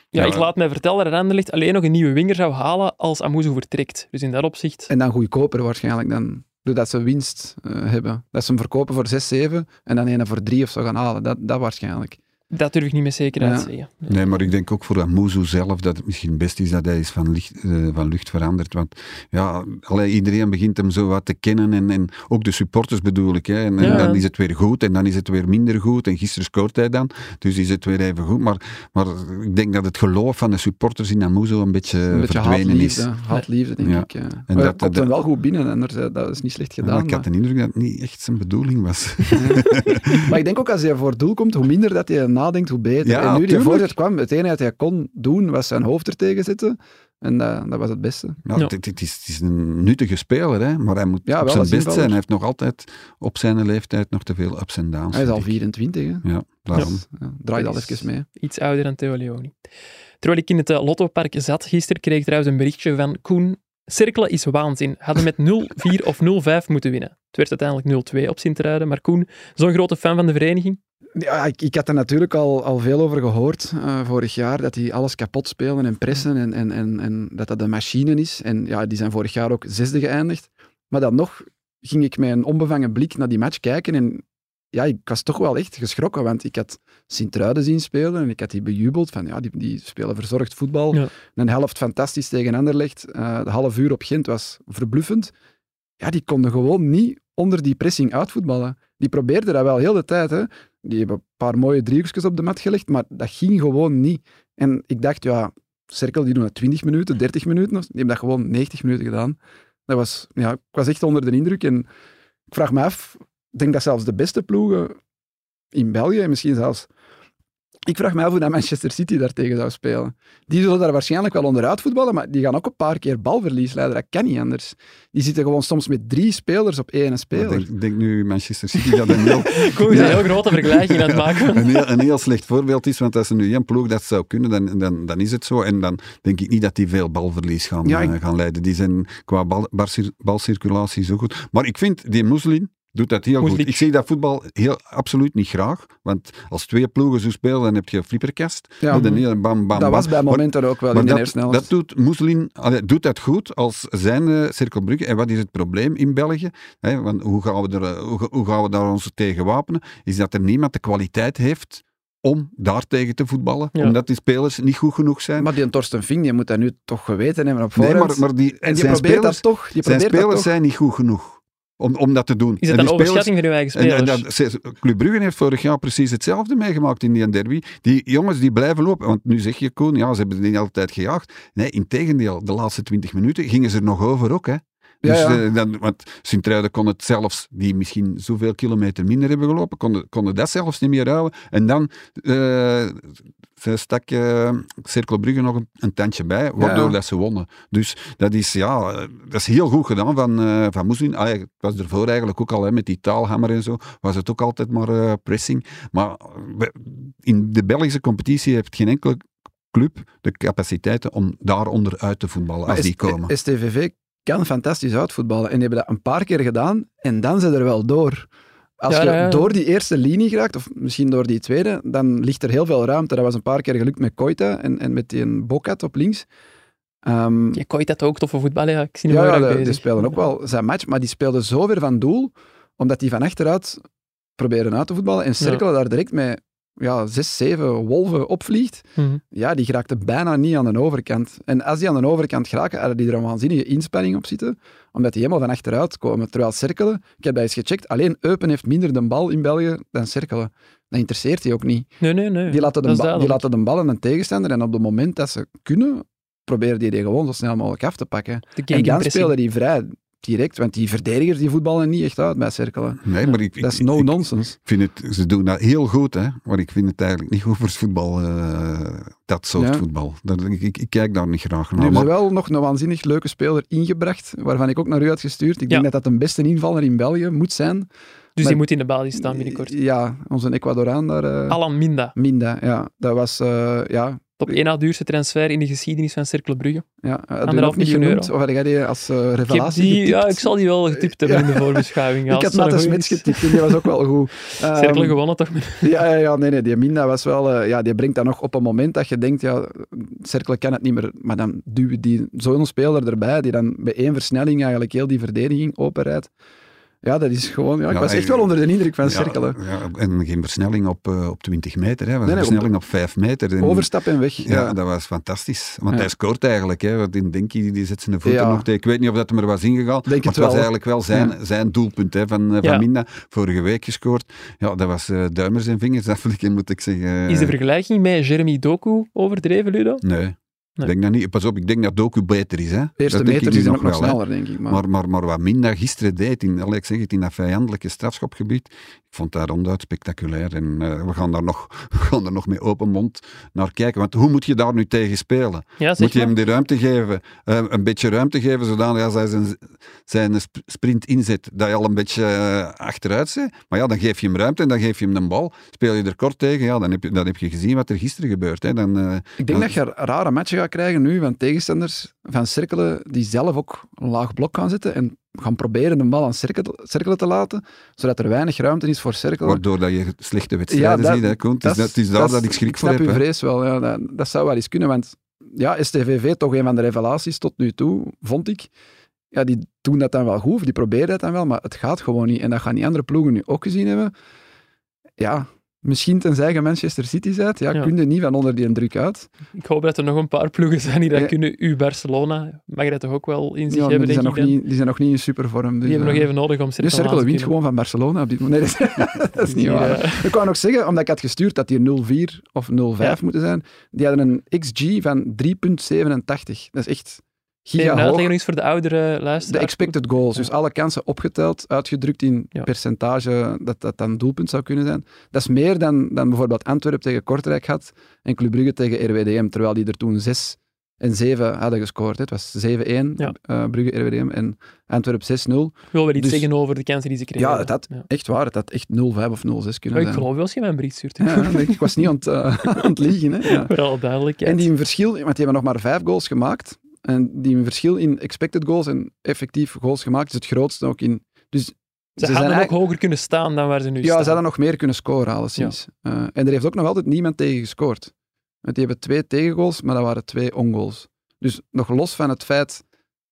Ja, Ja, ik laat mij vertellen dat Anderlecht alleen nog een nieuwe winger zou halen als Amuzu vertrekt. Dus in dat opzicht... En dan goedkoper waarschijnlijk dan... Doordat ze winst eh, hebben. Dat ze hem verkopen voor 6, 7 en dan een voor 3 of zo gaan halen. Dat, dat waarschijnlijk. Dat durf ik niet met zekerheid Ja. te zeggen. Nee, maar ik denk ook voor Amuzu zelf dat het misschien best is dat hij is van, licht, eh, van lucht veranderd. Want ja, allee, iedereen begint hem zo wat te kennen. En, en ook de supporters bedoel ik. Hè. En, en Ja. dan is het weer goed en dan is het weer minder goed. En gisteren scoort hij dan. Dus is het weer even goed. Maar, maar ik denk dat het geloof van de supporters in Amuzu een beetje, een beetje verdwenen is. haatliefde, haatliefde denk Ja. ik. Ja. En maar dat- komt dat- hem wel goed binnen en er- dat is niet slecht Ja, gedaan. ik had de indruk dat het niet echt zijn bedoeling was. maar- ik denk ook als hij voor doel komt, hoe minder dat hij nadenkt, hoe beter. Ja, en nu die voorzet kwam, het enige dat hij kon doen, was zijn hoofd er tegen zetten. En dat, dat was het beste. Ja, Ja. Het, het is, het is een nuttige speler, hè, maar hij moet Ja, op zijn best invaller. zijn. Hij heeft nog altijd op zijn leeftijd nog te veel ups en downs. Hij is al vind ik. 24, hè. Ja, daarom. Dus, al Dat even mee. Iets ouder dan Theo Leoni. Terwijl ik in het eh, Lottopark zat gisteren, kreeg ik trouwens een berichtje van Koen. Cirkelen is waanzin. Hadden met 0-4 of 0-5 moeten winnen. Het werd uiteindelijk 0-2 op Sint-Truiden. Maar Koen, zo'n grote fan van de vereniging? Ja, ik, ik had er natuurlijk al, al veel over gehoord eh, vorig jaar, dat die alles kapot spelen en pressen en, en, en, en dat dat een machine is. En ja, die zijn vorig jaar ook zesde geëindigd. Maar dan nog ging ik met een onbevangen blik naar die match kijken en ja, ik was toch wel echt geschrokken, want ik had Sint-Truiden zien spelen en ik had die bejubeld van ja, die, die spelen verzorgd voetbal. Ja. Een helft fantastisch tegen Anderlecht. Eh de half uur op Gent was verbluffend. Ja, die konden gewoon niet onder die pressing uitvoetballen. Die probeerden dat wel heel de tijd. Hè. Die hebben een paar mooie driehoekjes op de mat gelegd, maar dat ging gewoon niet. En ik dacht, ja, Cirkel die doen dat 20 minuten, 30 minuten. Die hebben dat gewoon 90 minuten gedaan. Dat was, ja, ik was echt onder de indruk. En ik vraag me af, ik denk dat zelfs de beste ploegen in België, en misschien zelfs... Ik vraag me af hoe dat Manchester City daartegen zou spelen. Die zullen daar waarschijnlijk wel onderuit voetballen, maar die gaan ook een paar keer balverlies leiden. Dat kan niet anders. Die zitten gewoon soms met drie spelers op één Ik speler. denk, ik denk nu Manchester City dat een heel, een heel grote vergelijking aan het maken. een, heel, een heel slecht voorbeeld is, want als er nu één ploeg dat zou kunnen, dan, dan, dan is het zo. En dan denk ik niet dat die veel balverlies gaan, Ja, ik- eh, gaan leiden. Die zijn qua bal, balcirculatie zo goed. Maar ik vind die Muslin doet dat heel Moeslik. goed. Ik zie dat voetbal heel, absoluut niet graag. Want als twee ploegen zo spelen, dan heb je een flipperkast. Ja. Dan heel bam, bam, dat was bij Maar- momenten ook wel in de dat, eerste helft. dat doet Moeslin doet dat goed als zijn uh, cirkelbrugge. En wat is het probleem in België? Want hoe, gaan we er, hoe, hoe gaan we daar ons tegen wapenen? Is dat er niemand de kwaliteit heeft om daar tegen te voetballen. Ja. Omdat die spelers niet goed genoeg zijn. Maar die Torsten Ving, die moet dat nu toch geweten hebben op nee, voorhand. maar, maar die, en die zijn probeert spelers, dat toch. Die zijn spelers toch. zijn niet goed genoeg om, om dat te doen. Is het een overschatting van uw eigen En, spelers? en dat, Club Brugge heeft vorig jaar precies hetzelfde meegemaakt in die derby. Die jongens die blijven lopen. Want nu zeg je, Koen, ja, ze hebben die altijd gejaagd. Nee, in tegendeel, de laatste twintig minuten gingen ze er nog over ook. Hè. Ja, dus, ja. eh, dan, want Sint-Truiden kon het zelfs, die misschien zoveel kilometer minder hebben gelopen, konden, konden dat zelfs niet meer houden. En dan eh, ze stak uh, Cirkel Brugge nog een, een tandje bij, waardoor Ja. dat ze wonnen. Dus dat is, ja, eh, dat is heel goed gedaan van, eh van Moeslin. Ah, het was ervoor eigenlijk ook al, hè, met die taalhammer en zo, was het ook altijd maar eh, pressing. Maar eh, in de Belgische competitie heeft geen enkele club de capaciteiten om daaronder uit te voetballen, als Maar die komen. STVV kan fantastisch uitvoetballen. En die hebben dat een paar keer gedaan. En dan zijn ze er wel door. Als Ja, je ja, ja. door die eerste linie geraakt, of misschien door die tweede, dan ligt er heel veel ruimte. Dat was een paar keer gelukt met Koita en, en met die Bokat op links. Je kooit dat ook toffe voetbal, ja. Ik zie hem ja, ja, die, spelen ook wel zijn match, maar die speelden zo ver van doel, omdat die van achteruit proberen uit te voetballen en cirkelen daar direct met ja, zes, zeven wolven opvliegt. Mhm. Ja, die geraakte bijna niet aan de overkant. En als die aan de overkant geraken, hadden die er een waanzinnige inspanning op zitten, omdat die helemaal van achteruit komen. Terwijl cirkelen, ik heb dat eens gecheckt, alleen Eupen heeft minder de bal in België dan cirkelen. Dat interesseert die ook niet. Nee, nee, nee. Die laten, de die laten de bal aan een tegenstander en op het moment dat ze kunnen, proberen die die gewoon zo snel mogelijk af te pakken. En dan spelen die vrij direct, want die verdedigers die voetballen niet echt uit bij cirkelen. Nee, maar ik, Dat is ik- ik- no-nonsense. vind het, ze doen dat heel goed, hè, maar ik vind het eigenlijk niet goed voor het voetbal, eh, dat soort Ja. voetbal. Dat, ik, ik, ik kijk daar niet graag Nu naar. hebben ze Maar, wel nog een waanzinnig leuke speler ingebracht, waarvan ik ook naar u had gestuurd. Ik denk dat dat de beste invaller in België moet zijn. Dus maar- die moet in de basis staan binnenkort. Ja, onze Ecuadoraan daar. eh, Alan Minda. Minda, ja. Dat was, eh, ja... Top 1 na duurste transfer in de geschiedenis van Cercle Brugge. ja u Anderhalf miljoen genoemd? euro. Of had jij die als eh, Ik, revelatie die, getipt? ja, ik zal die wel getipt hebben Ja. in de voorbeschouwing. Ik had goed Smits getipt en die was ook wel goed. Cercle gewonnen toch? Ja, ja, ja, nee, nee, die Minda was wel... eh, ja, die brengt dat nog op een moment dat je denkt, ja, Cercle kan het niet meer. Maar dan duwen die zo'n speler erbij, die dan bij één versnelling eigenlijk heel die verdediging openrijdt. Ja, dat is gewoon... Ja, ik Ja, was echt wel onder de indruk van ja, Cercle. ja, en geen versnelling op, eh, op 20 meter, hè, was Nee, een nee, versnelling op 5 meter. En- Overstap en weg. ja, Ja, dat was fantastisch. Want Ja. hij scoort eigenlijk. Hè, want in Denkie die zet zijn voeten Ja. nog tegen. Ik weet niet of dat hem er was ingegaan. Denk maar het het was wel. eigenlijk wel zijn, Ja. zijn doelpunt hè, van, eh, van Ja. Minda. Vorige week gescoord. Ja, dat was eh, duimers en vingers aflikken, moet ik zeggen. Is de vergelijking met Jeremy Doku overdreven, Ludo? Nee. Nee. Ik denk dat niet. Pas op, ik denk dat Doku beter is. Hè. De eerste dat nu is nog, nog wel, hè. sneller, denk ik. Maar, Maar, maar, maar wat Minda gisteren deed, in, ik zeg het, in dat vijandelijke strafschopgebied, ik vond dat ronduit spectaculair. En eh, we, gaan daar nog, we gaan daar nog met open mond naar kijken. Want hoe moet je daar nu tegen spelen? Ja, Moet je maar. hem die ruimte geven, eh, een beetje ruimte geven, zodat als hij zijn, zijn sp- sprint inzet, dat je al een beetje eh, achteruit zit. Maar ja, dan geef je hem ruimte en dan geef je hem een bal. Speel je er kort tegen, ja, dan heb je, dan heb je gezien wat er gisteren gebeurt. Hè. Dan, ik denk dat je rare matchen gaat krijgen nu van tegenstanders van cirkelen die zelf ook een laag blok gaan zitten en gaan proberen de bal aan cirkelen, cirkelen te laten, zodat er weinig ruimte is voor cirkelen. waardoor dat je slechte wedstrijden dat- ziet. Hè, Koen. Het is, dat, is daar dat, ik schrik voor heb. hè. vrees wel, ja, dat, dat zou wel eens kunnen, want ja, STVV toch een van de revelaties tot nu toe, vond ik. Ja, die doen dat dan wel goed, of die proberen dat dan wel, maar het gaat gewoon niet. En dat gaan die andere ploegen nu ook gezien hebben. Ja, misschien tenzij je Manchester City bent, ja, Ja. kun je niet van onder die druk uit. Ik hoop dat er nog een paar ploegen zijn die dat Ja. kunnen. U Barcelona mag dat toch ook wel in zich Ja, maar hebben, die, zijn nog niet, die zijn nog niet in supervorm. Dus, Die hebben nog eh, even nodig om cirkel cirkel wint gewoon van Barcelona op dit moment. Nee, dat is, dat is niet waar. eh, Ik wou nog zeggen, omdat ik had gestuurd dat die 0,4 of 0,5 Ja. moeten zijn. Die hadden een XG van 3,87. Dat is echt giga hoog. uitleggen eens voor de oudere De luisteraars. expected goals, dus alle kansen opgeteld, uitgedrukt in Ja. percentage dat dat dan doelpunt zou kunnen zijn. Dat is meer dan, dan bijvoorbeeld Antwerpen tegen Kortrijk had en Club Brugge tegen RWDM, terwijl die er toen 6 en 7 hadden gescoord. hè. Het was 7-1, Ja. eh, Brugge RWDM, en Antwerpen 6-0. Ik wil wel iets Dus- zeggen over de kansen die ze kregen. Ja, het had Ja. echt waar, het had echt 0-5 of 0-6 kunnen ik zijn. geloof wel als je mij een brief stuurt. Ik was niet aan het, eh, aan het liegen. Hè. Ja. Voor alle duidelijkheid. En die verschil, want die hebben nog maar vijf goals gemaakt. En die verschil in expected goals en effectief goals gemaakt is het grootste ook in. Dus ze, zijn hadden ook hoger kunnen staan dan waar ze nu ja, staan. ze hadden nog meer kunnen scoren, alleszins. Eh, en er heeft ook nog altijd niemand tegen gescoord. Want die hebben twee tegengoals, maar dat waren twee ongoals. Dus nog los van het feit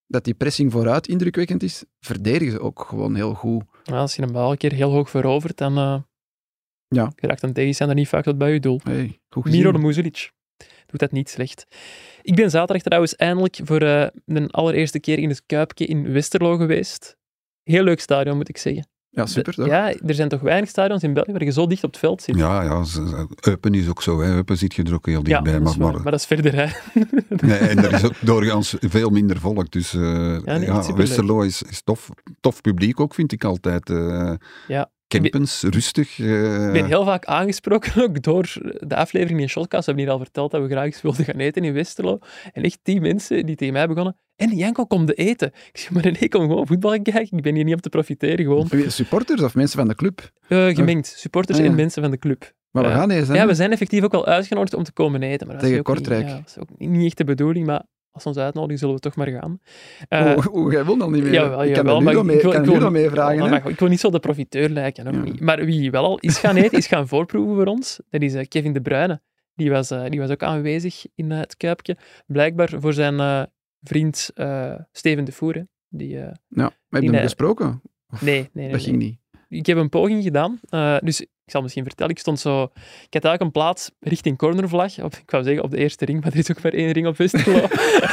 dat die pressing vooruit indrukwekkend is, verdedigen ze ook gewoon heel goed. Ja, als je een bal een keer heel hoog verovert, dan uh, Ja. geraakt een tegenstander niet vaak tot bij je doel. Hey, goed. Miro de Muzelic doet dat niet slecht. Ik ben zaterdag trouwens eindelijk voor eh, de allereerste keer in het Kuipje in Westerlo geweest. Heel leuk stadion, moet ik zeggen. Ja, super toch? Ja, er zijn toch weinig stadions in België waar je zo dicht op het veld zit. Ja, ja. Eupen is ook zo. Hè. Eupen zit je er ook heel Ja, dichtbij. dat maar, maar, maar dat is verder, hè. nee, en er is ook doorgaans veel minder volk. Dus eh, nee, ja. Westerlo is, is tof. Tof publiek ook, vind ik altijd. eh Ja. Rustig. eh, Ik ben heel vaak aangesproken ook door de aflevering in Shotcast. We hebben hier al verteld dat we graag eens wilden gaan eten in Westerlo. En echt die mensen die tegen mij begonnen. En Janko, kom de eten. Ik zeg, maar nee, ik kom gewoon voetbal kijken. Ik ben hier niet om te profiteren. Gewoon Supporters of mensen van de club? eh, gemengd. Supporters Ah, ja. en mensen van de club. Maar we Ja. gaan eens, hè? Ja, we zijn effectief ook al uitgenodigd om te komen eten. Maar dat is Tegen niet- Kortrijk. ja, dat is ook niet echt de bedoeling, maar als ons uitnodigen, zullen we toch maar gaan. Eh, Oeh, oeh, jij wil nog niet meer. Jawel, ik kan jawel, nu ik- nog mee, ik wil- ik mee vragen. Oh, maar ik wil niet zo de profiteur lijken, nog Ja. niet. Maar wie wel al is gaan eten, is gaan voorproeven voor ons, dat is eh, Kevin De Bruyne. Die was, eh, die was ook aanwezig in het Kuipje. Blijkbaar voor zijn vriend Steven de Voer. hè. Die, eh, Ja, maar heb je Die, hem gesproken? Of- nee, nee, nee. Dat nee. ging niet. Ik heb een poging gedaan. dus ik zal misschien vertellen, ik stond zo... Ik had eigenlijk een plaats richting cornervlag. Op, ik wou zeggen op de eerste ring, maar er is ook maar één ring op Westerlo.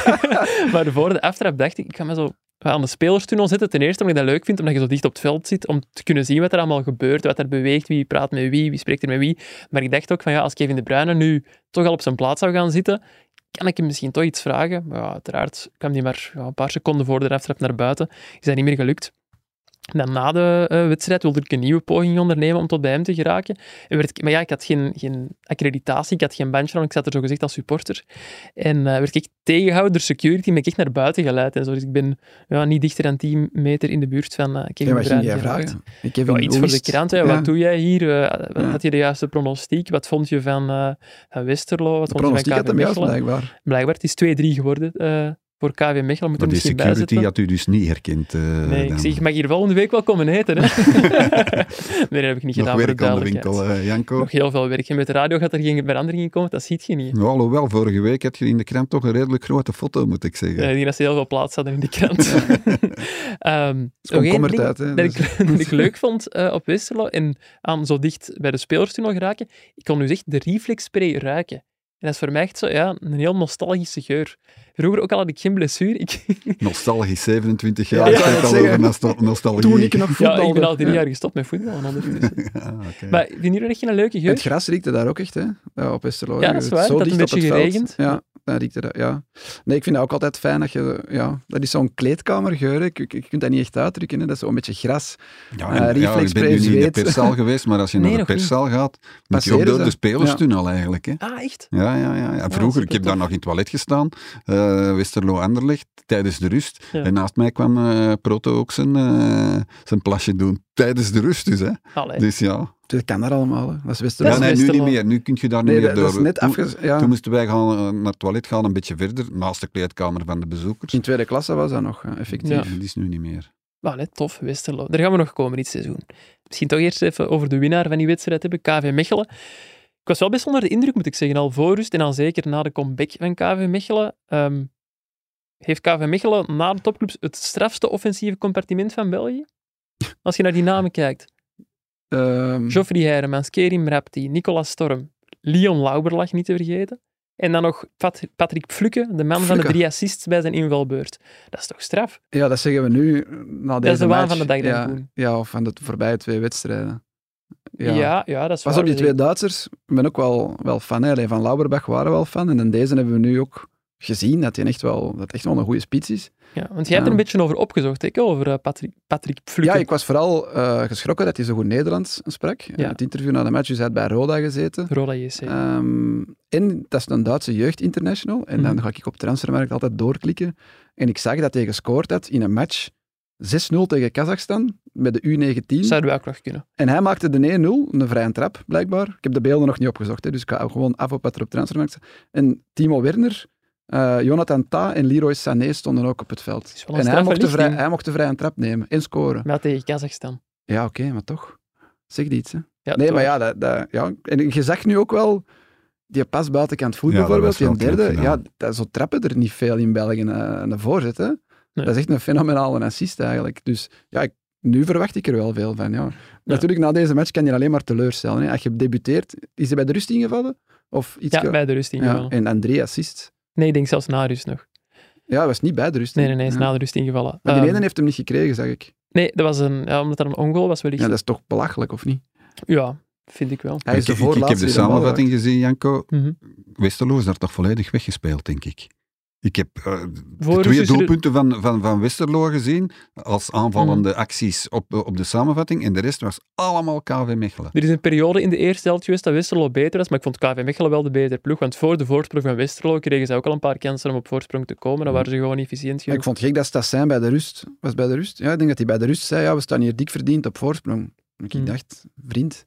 maar voor de aftrap dacht ik, ik ga me zo aan de spelerstunnel zitten. Ten eerste omdat ik dat leuk vind, omdat je zo dicht op het veld zit, om te kunnen zien wat er allemaal gebeurt, wat er beweegt, wie praat met wie, wie spreekt er met wie. Maar ik dacht ook van ja, als Kevin De Bruyne nu toch al op zijn plaats zou gaan zitten, kan ik hem misschien toch iets vragen. Maar ja, uiteraard kwam hij maar ja, een paar seconden voor de aftrap naar buiten. Is dat niet meer gelukt. Dan na de eh, wedstrijd wilde ik een nieuwe poging ondernemen om tot bij hem te geraken. En werd ik, maar ja, ik had geen, geen accreditatie, ik had geen bandje ik zat er zo gezegd als supporter. En eh, werd ik tegengehouden door security, ben ik echt naar buiten geleid. En zo. Dus ik ben ja, niet dichter dan 10 meter in de buurt van uh, Ja, Kevin wat jij geraakt. vragen? Ik heb Ja, iets voor de krant. Hè. Ja. Wat doe jij hier? Wat- Ja. Had je de juiste pronostiek? Wat vond je van, van Westerlo? Wat De vond je van had hem juist, blijkbaar. Blijkbaar, het is 2-3 geworden voor KV Mechelen. Moet er die misschien bij security zitten. had u dus niet herkend. eh, Nee, ik zeg, je mag hier volgende week wel komen eten. Hè? nee, dat heb ik niet Nog gedaan, voor de werk aan de winkel, eh, Janko. Nog heel veel werk. En met de radio gaat er geen verandering in komen, dat ziet je niet. Ja, alhoewel, vorige week had je in de krant toch een redelijk grote foto, moet ik zeggen. Ja, ik denk dat ze heel veel plaats hadden in die krant. Uit. Hè, dat, dus- ik, dat ik leuk vond eh, op Westerlo en aan zo dicht bij de spelerstunnel geraken, ik kon nu echt de reflexspray ruiken. En dat is voor mij echt zo, ja, een heel nostalgische geur. Vroeger ook al had ik geen blessure. Ik, Nostalgisch, 27 Ja, jaar. ik Ja, al zeggen. over nostal- nostalgie. Toen ik nog ja, voetbalde. ik ben al drie Ja. jaar gestopt met voetballen ondertussen. Ah, oké. Maar vind je dat echt geen leuke geur? Het gras riekte daar ook echt, hè? Ja, op Westerlo. Ja, dat is waar. Zo Het had een beetje veld. geregend. Ja, dat riekte dat, ja. Nee, ik vind dat ook altijd fijn dat je... Ja, dat is zo'n kleedkamergeur. Je, je, je kunt dat niet echt uitdrukken. Hè. Dat is zo'n beetje gras. Ja, Eh, en, ja, ik ben nu niet in de perszaal geweest, maar als je Nee, naar de perszaal gaat, moet je Passeren ook door de spelerstunnel eigenlijk. Hè? Ah, echt? Ja, ja, ja. ja. Vroeger, ik heb daar nog in het toilet gestaan, eh Westerlo Anderlecht, tijdens de rust. Ja. En naast mij kwam eh, Proto ook zijn, eh, zijn plasje doen, tijdens de rust dus. Hè. Allee. Dus ja. Dat kan daar allemaal. Hè. Dat is Westerlo. ja nee, nu niet meer. Nu kun je daar niet nee, meer door. dat is net. Ja, Toen moesten wij gaan, naar het toilet gaan, een beetje verder, naast de kleedkamer van de bezoekers. in tweede klasse was dat nog, effectief. Ja. Dat is nu niet meer. Allee, tof, Westerlo. Daar gaan we nog komen dit seizoen. Misschien toch eerst even over de winnaar van die wedstrijd hebben, KV Mechelen. Ik was wel best onder de indruk, moet ik zeggen, al voor rust en dan zeker na de comeback van KV Mechelen. Ehm, heeft KV Mechelen na de topclubs het strafste offensieve compartiment van België? Als je naar die namen kijkt. Ehm, Geoffrey Heiremans, Kerim Rapti, Nicolas Storm, Leon Lauberlach niet te vergeten. En dan nog Pat- Patrick Flukke, de man van de drie assists bij zijn invalbeurt. Dat is toch straf? ja, dat zeggen we nu na deze is de waan van de dag, denk ja, ik, Koen. ja, of van de voorbije twee wedstrijden. Ja, ja, dat is Pas waar. op, die twee Duitsers, ik ben ook wel, wel fan. Hè. Van Lauberbach waren we wel fan. En in deze hebben we nu ook gezien dat hij echt wel, dat echt wel een goede spits is. Ja, want jij hebt er een beetje over opgezocht, ik, over eh, Patrick, Patrick. Ja, ik was vooral eh, geschrokken dat hij zo goed Nederlands sprak. In Ja. het interview na de match, dus hij had bij Roda gezeten. Roda JC. Ehm, en dat is een Duitse jeugdinternational. En dan Mhm. ga ik op Transfermarkt altijd doorklikken. En ik zag dat hij gescoord had in een match 6-0 tegen Kazachstan met de U19. Zouden we ook nog kunnen. En hij maakte de 1-0, een vrije trap, blijkbaar. Ik heb de beelden nog niet opgezocht, hè, dus ik ga gewoon af op wat er op Transfermarkt. En Timo Werner, eh, Jonathan Ta en Leroy Sané stonden ook op het veld. En hij mocht, de vrij, hij mocht de vrije trap nemen en scoren. Maar tegen Kazachstan. Ja, oké, maar toch. Zeg iets, hè. Ja, Nee, toch. maar ja, dat, dat, ja, en je zag nu ook wel, die pas buitenkant voet Ja, bijvoorbeeld, die derde, ja, dat, zo trappen er niet veel in België, een, een voorzet. Dat is echt een fenomenale assist eigenlijk. Dus ja, ik, nu verwacht ik er wel veel van. Ja. Natuurlijk, na deze match kan je alleen maar teleurstellen. Hè. Als je debuteert, is hij bij de rust ingevallen? Of iets Ja, bij de rust ja, ingevallen. en dan drie assists. Nee, ik denk zelfs na rust nog. Ja, hij was niet bij de rust. Nee, nee, nee, is Ja. na de rust ingevallen. Maar die ene heeft hem niet gekregen, zag ik. Nee, dat was een, ja, omdat er een ongoal was wellicht. Ja, Ja, dat is toch belachelijk, of niet? vind ik wel. Hij is ik, de ik- ik, heb voorlaatste de samenvatting gezien, Janko. Mhm. Westerlo is daar toch volledig weggespeeld, denk ik. Ik heb eh, de twee doelpunten van, van, van Westerlo gezien als aanvallende acties op, op de samenvatting. En de rest was allemaal KV Mechelen. Er is een periode in de eerste helft geweest dat Westerlo beter was, maar ik vond KV Mechelen wel de betere ploeg. Want voor de voorsprong van Westerlo kregen ze ook al een paar kansen om op voorsprong te komen. Dan waren ze gewoon efficiënt genoeg. ik vond het gek dat Stassijn bij de rust... Was bij de rust? Ja, ik denk dat hij bij de rust zei, ja, we staan hier dik verdiend op voorsprong. En ik Hmm. dacht, vriend,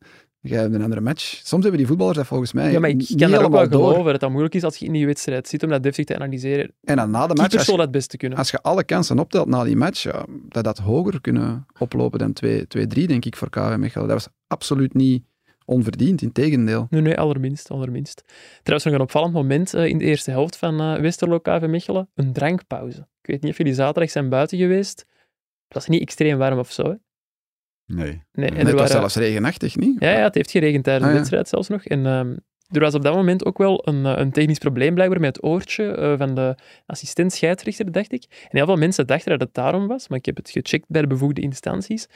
jij hebt een andere match. Soms hebben die voetballers dat volgens mij Ja, maar ik kan daar ook wel door. geloven dat dat moeilijk is als je in die wedstrijd zit om dat deftig te analyseren. En dan na de match, als je, dat best te kunnen. als je alle kansen optelt na die match, ja, dat dat hoger kunnen oplopen dan 2-3, denk ik, voor KV Mechelen. Dat was absoluut niet onverdiend, in tegendeel. Nee, nee, allerminst, allerminst. Trouwens, nog een opvallend moment eh, in de eerste helft van eh, Westerlo KV Mechelen. Een drankpauze. Ik weet niet of jullie zaterdag zijn buiten geweest. Het was niet extreem warm of zo. Hè? Nee. Nee, en het was waren- zelfs regenachtig, niet? Ja, ja, het heeft geregend tijdens Ah, de ja. wedstrijd zelfs nog. En ehm, er was op dat moment ook wel een, eh, een technisch probleem blijkbaar met het oortje eh, van de assistent scheidsrechter, dacht ik. En heel veel mensen dachten dat het daarom was, maar ik heb het gecheckt bij de bevoegde instanties.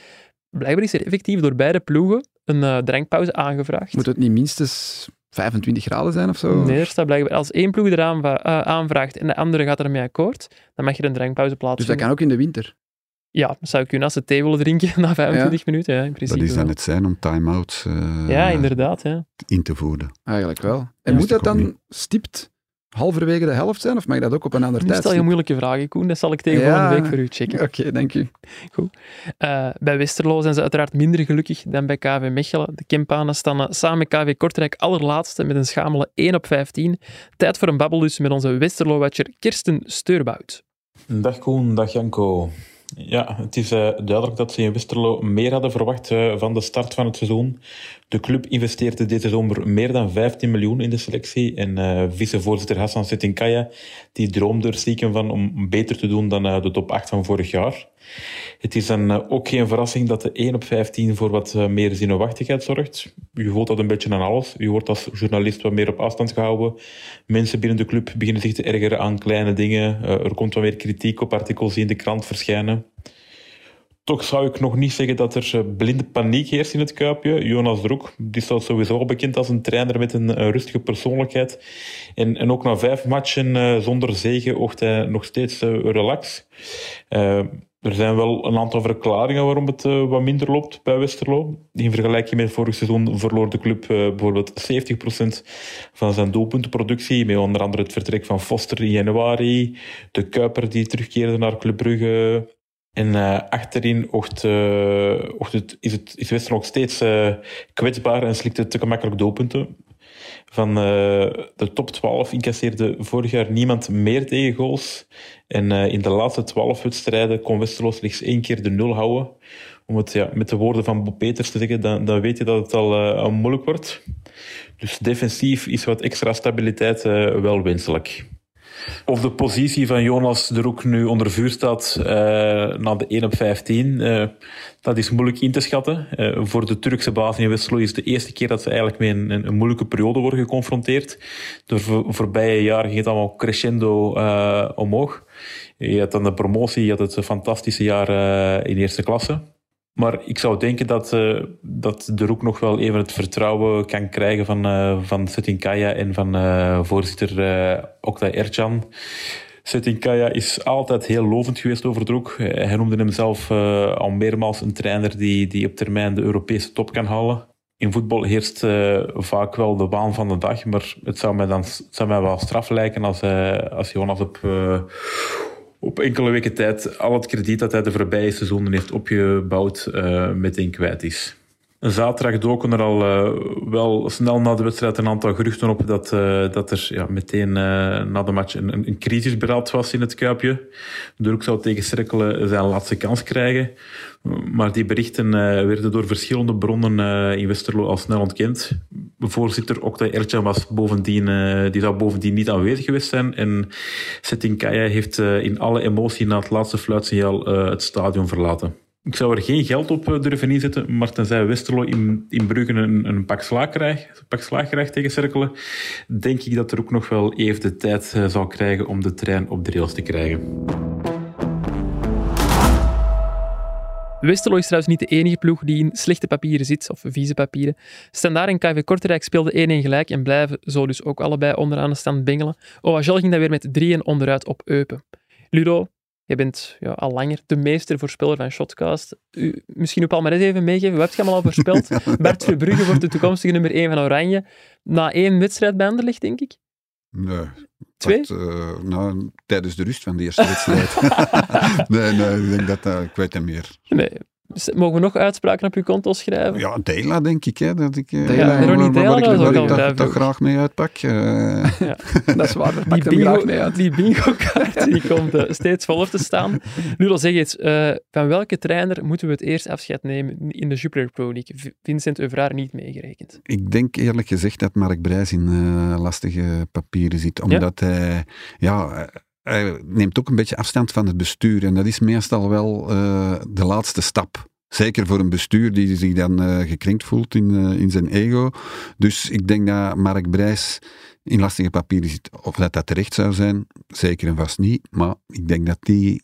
Blijkbaar is er effectief door beide ploegen een eh, drankpauze aangevraagd. Moet het niet minstens 25 graden zijn of zo? Nee, er staat blijkbaar als één ploeg eraan eh, aanvraagt en de andere gaat ermee akkoord, dan mag je een drankpauze Dus dat kan ook in de winter. Ja, zou kunnen als ze thee willen drinken na 25 minuten, ja, in principe. Dat is dan wel. het zijn om time-outs eh, Ja, inderdaad. Ja. in te voeren. Eigenlijk wel. Ja, En moet dat ik dan niet. stipt halverwege de helft zijn, of mag dat ook op een ander Nu stel je moeilijke vragen, Koen. Dat zal ik tegen Ja. volgende week voor u checken. Oké, dank u. Eh, bij Westerlo zijn ze uiteraard minder gelukkig dan bij KV Mechelen. De Kempanen staan eh, samen met KV Kortrijk allerlaatste met een schamele 1 op 15. Tijd voor een babbel dus met onze Westerlo-watcher Kirsten Steurbout. Dag Koen, dag Janko. Ja, het is eh, duidelijk dat ze in Westerlo meer hadden verwacht eh, van de start van het seizoen. De club investeerde deze zomer meer dan 15 miljoen in de selectie. En eh vicevoorzitter Hassan Setinkaya die droomde er stiekem van om beter te doen dan eh, de top 8 van vorig jaar. Het is dan eh, ook geen verrassing dat de 1 op 15 voor wat meer zinwachtigheid zorgt. Je voelt dat een beetje aan alles. Je wordt als journalist wat meer op afstand gehouden. Mensen binnen de club beginnen zich te ergeren aan kleine dingen. Er komt wat meer kritiek op artikels die in de krant verschijnen. Toch zou ik nog niet zeggen dat er eh, blinde paniek heerst in het Kuipje. Jonas Droek, die staat sowieso bekend als een trainer met een eh, rustige persoonlijkheid. En, en ook na vijf matchen eh, zonder zegen oogt hij nog steeds relax. Er zijn wel een aantal verklaringen waarom het wat minder loopt bij Westerlo. In vergelijking met vorig seizoen verloor de club bijvoorbeeld 70% van zijn doelpuntenproductie. Met onder andere het vertrek van Foster in januari. De Kuiper die terugkeerde naar Club Brugge. En eh, achterin oogt, eh, het, is, het, is Westerlo nog steeds eh, kwetsbaar en slikt het te gemakkelijk doelpunten. Van de top 12 incasseerde vorig jaar niemand meer tegengoals. En eh, in de laatste 12 wedstrijden kon Westerlo slechts één keer de nul houden. Om het ja, met de woorden van Bob Peters te zeggen, dan, dan weet je dat het al al moeilijk wordt. Dus defensief is wat extra stabiliteit wel wenselijk. Of de positie van Jonas de Roek nu onder vuur staat eh, na de 1 op 15, eh, dat is moeilijk in te schatten. Eh, voor de Turkse baas in Westerlo is de eerste keer dat ze eigenlijk met een, een, moeilijke periode worden geconfronteerd. De voor, voorbije jaren ging het allemaal crescendo omhoog. Je had dan de promotie, je had het fantastische jaar in eerste klasse. Maar ik zou denken dat, eh, dat de Roek nog wel even het vertrouwen kan krijgen van, eh van Setinkaya en van eh, voorzitter eh Oktay Ercan. Setinkaya is altijd heel lovend geweest over de Hij noemde hem zelf al meermaals een trainer die, die op termijn de Europese top kan halen. In voetbal heerst vaak wel de waan van de dag, maar het zou mij dan zou mij wel straf lijken als, als Jonas op, op enkele weken tijd al het krediet dat hij de voorbije seizoenen heeft opgebouwd uh, meteen kwijt is. Zaterdag doken er al uh, wel snel na de wedstrijd een aantal geruchten op dat, uh, dat er ja, meteen uh, na de match een, een, was in het Kuipje. Durk zou tegen zijn laatste kans krijgen. Maar die berichten werden door verschillende bronnen in Westerlo al snel ontkend. Voorzitter Oktay Ercan was bovendien, die zou bovendien niet aanwezig geweest zijn. En Setinkaya heeft in alle emotie na het laatste fluitsignaal het stadion verlaten. Ik zou er geen geld op durven inzetten, maar tenzij Westerlo in, in Brugge een, een pak, slaag krijgt, pak slaag krijgt tegen Cerkelen, denk ik dat er ook nog wel even de tijd uh, zal krijgen om de trein op de rails te krijgen. Westerlo is trouwens niet de enige ploeg die in slechte papieren zit, of vieze papieren. Standaard en KV Kortrijk speelden 1-1 gelijk en blijven zo dus ook allebei onderaan de stand bengelen. OHL ging dan weer met 3-1 onderuit op Eupen. Ludo, je bent ja, al langer de meester voorspeller van Shotcast. U, misschien op Palmares even meegeven, wat heb je allemaal al voorspeld? Bert Verbrugge wordt de toekomstige nummer 1 van Oranje. Na één wedstrijd bij Anderlecht, denk ik. Nee. Twee? Dat, uh, nou, tijdens de rust van de eerste wedstrijd. nee, nee, ik denk dat, uh, ik weet het meer. Nee. Mogen we nog uitspraken op uw konto schrijven? Ja, Dela denk ik. Hè, dat ik Dela, ja, Ronnie Dela, waar, dat waar, ik toch, toch graag mee uitpak. Uh. Ja. dat is waar, die bingo, graag mee uit. Die bingo-kaart die komt uh, steeds volop te staan. Nu zeg eens, uh, van welke trainer moeten we het eerst afscheid nemen in de Jupiler Pro League? Vincent Euvraar niet meegerekend. Ik denk eerlijk gezegd dat Mark Brijs in lastige papieren zit. Omdat hij... ja, hij neemt ook een beetje afstand van het bestuur. En dat is meestal wel uh, de laatste stap. Zeker voor een bestuur die zich dan uh, gekrenkt voelt in, uh, in zijn ego. Dus ik denk dat Mark Brijs in lastige papieren zit. Of dat dat terecht zou zijn, zeker en vast niet. Maar ik denk dat die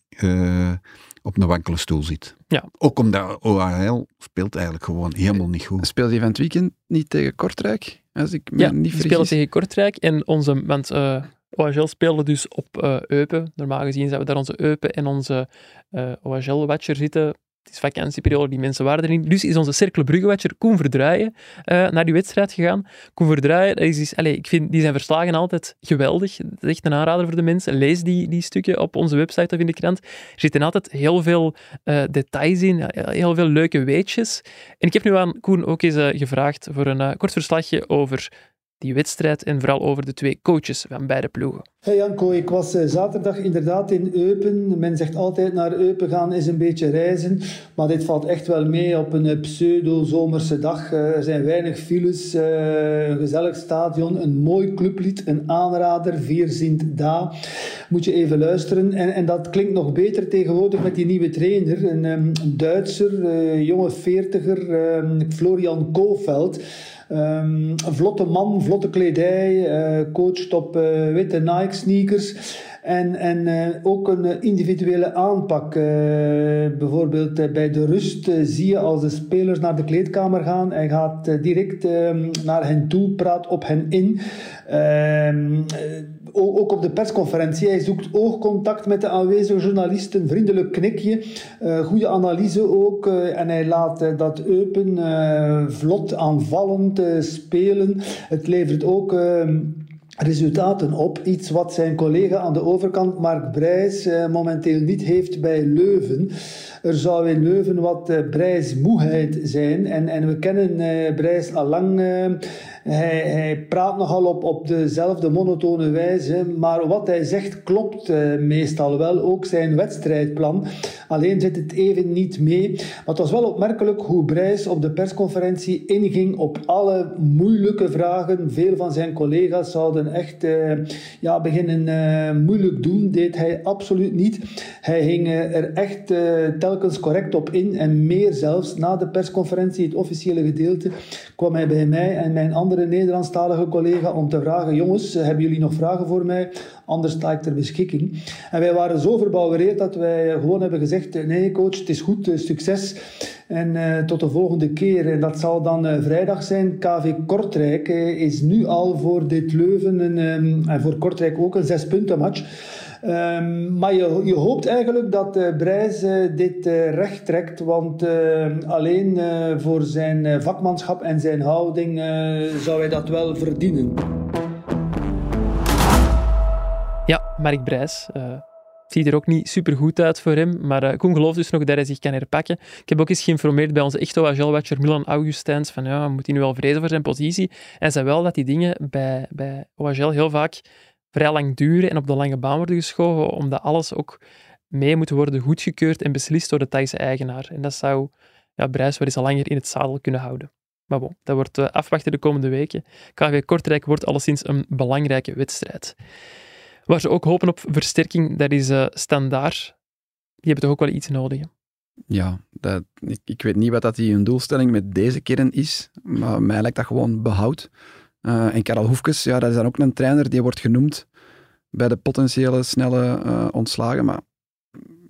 op een wankele stoel zit. Ja. Ook omdat OHL speelt eigenlijk gewoon helemaal niet goed. Speelt hij van het weekend niet tegen Kortrijk? Als ik me ja, niet vergis. spelen tegen Kortrijk. En onze... Want, OHL speelde dus op uh, Eupen. Normaal gezien zouden we daar onze Eupen en onze uh, OHL-watcher zitten. Het is vakantieperiode, die mensen waren er niet. Dus is onze Cercle Brugge-watcher Koen Verdraaien uh, naar die wedstrijd gegaan. Koen Verdraaien, is, is, allez, ik vind die zijn verslagen altijd geweldig. Dat is echt een aanrader voor de mensen. Lees die, die stukken op onze website of in de krant. Er zitten altijd heel veel details in, heel veel leuke weetjes. En ik heb nu aan Koen ook eens gevraagd voor een kort verslagje over die wedstrijd en vooral over de twee coaches van beide ploegen. Hey Janko, ik was uh, zaterdag inderdaad in Eupen. Men zegt altijd naar Eupen gaan is een beetje reizen, maar dit valt echt wel mee op een pseudo-zomerse dag. Uh, er zijn weinig files, een gezellig stadion, een mooi clublied, een aanrader, Vier Sint Da. Moet je even luisteren. En, en dat klinkt nog beter tegenwoordig met die nieuwe trainer, een, um, Duitser, jonge veertiger, um, Florian Kofeld. Um, vlotte man, vlotte kledij, uh, coacht op uh, witte Nike sneakers. En, en uh, ook een individuele aanpak. bijvoorbeeld bij de rust zie je als de spelers naar de kleedkamer gaan. Hij gaat direct ehm, naar hen toe, praat op hen in. Ook op de persconferentie. Hij zoekt oogcontact met de aanwezige journalisten, vriendelijk knikje, uh, goede analyse ook. Uh, en hij laat uh, dat Eupen vlot aanvallend spelen. Het levert ook ehm, resultaten op. Iets wat zijn collega aan de overkant, Mark Brijs, momenteel niet heeft bij Leuven. Er zou in Leuven wat uh, Brijsmoeheid zijn. En, en we kennen uh, Brijs al lang. Hij, praat nogal op, op dezelfde monotone wijze. Maar wat hij zegt klopt meestal wel. Ook zijn wedstrijdplan. Alleen zit het even niet mee. Maar het was wel opmerkelijk hoe Brijs op de persconferentie inging op alle moeilijke vragen. Veel van zijn collega's zouden echt ja, beginnen moeilijk doen. Deed hij absoluut niet. Hij ging er echt telkens telkens correct op in en meer zelfs. Na de persconferentie, het officiële gedeelte, kwam hij bij mij en mijn andere Nederlandstalige collega om te vragen: Jongens, hebben jullie nog vragen voor mij? Anders sta ik ter beschikking. En wij waren zo verbouwereerd dat wij gewoon hebben gezegd: Nee, coach, het is goed, succes. En uh, tot de volgende keer. En dat zal dan vrijdag zijn. KV Kortrijk is nu al voor dit Leuven um, en voor Kortrijk ook een zespuntenmatch. Um, maar je, je, hoopt eigenlijk dat uh, Brijs dit uh, recht trekt, want alleen voor zijn vakmanschap en zijn houding zou hij dat wel verdienen. Mark Brijs. ziet er ook niet super goed uit voor hem, maar Koen gelooft dus nog dat hij zich kan herpakken. Ik heb ook eens geïnformeerd bij onze echte OHL-watcher Milan Augustijns van ja, moet hij nu wel vrezen voor zijn positie? En zei wel dat die dingen bij, bij heel vaak vrij lang duren en op de lange baan worden geschoven, omdat alles ook mee moet worden goedgekeurd en beslist door de Thaise eigenaar. En dat zou ja, Brijs wel eens al langer in het zadel kunnen houden. Maar bon, dat wordt uh, afwachten de komende weken. KV Kortrijk wordt alleszins een belangrijke wedstrijd. Waar ze ook hopen op versterking, dat is uh, Standaard. Die hebben toch ook wel iets nodig. Ja, dat, ik, weet niet wat dat die hun doelstelling met deze kern is, maar mij lijkt dat gewoon behoud. Uh, en Karel Hoefkes, ja, dat is dan ook een trainer die wordt genoemd bij de potentiële snelle uh, ontslagen. Maar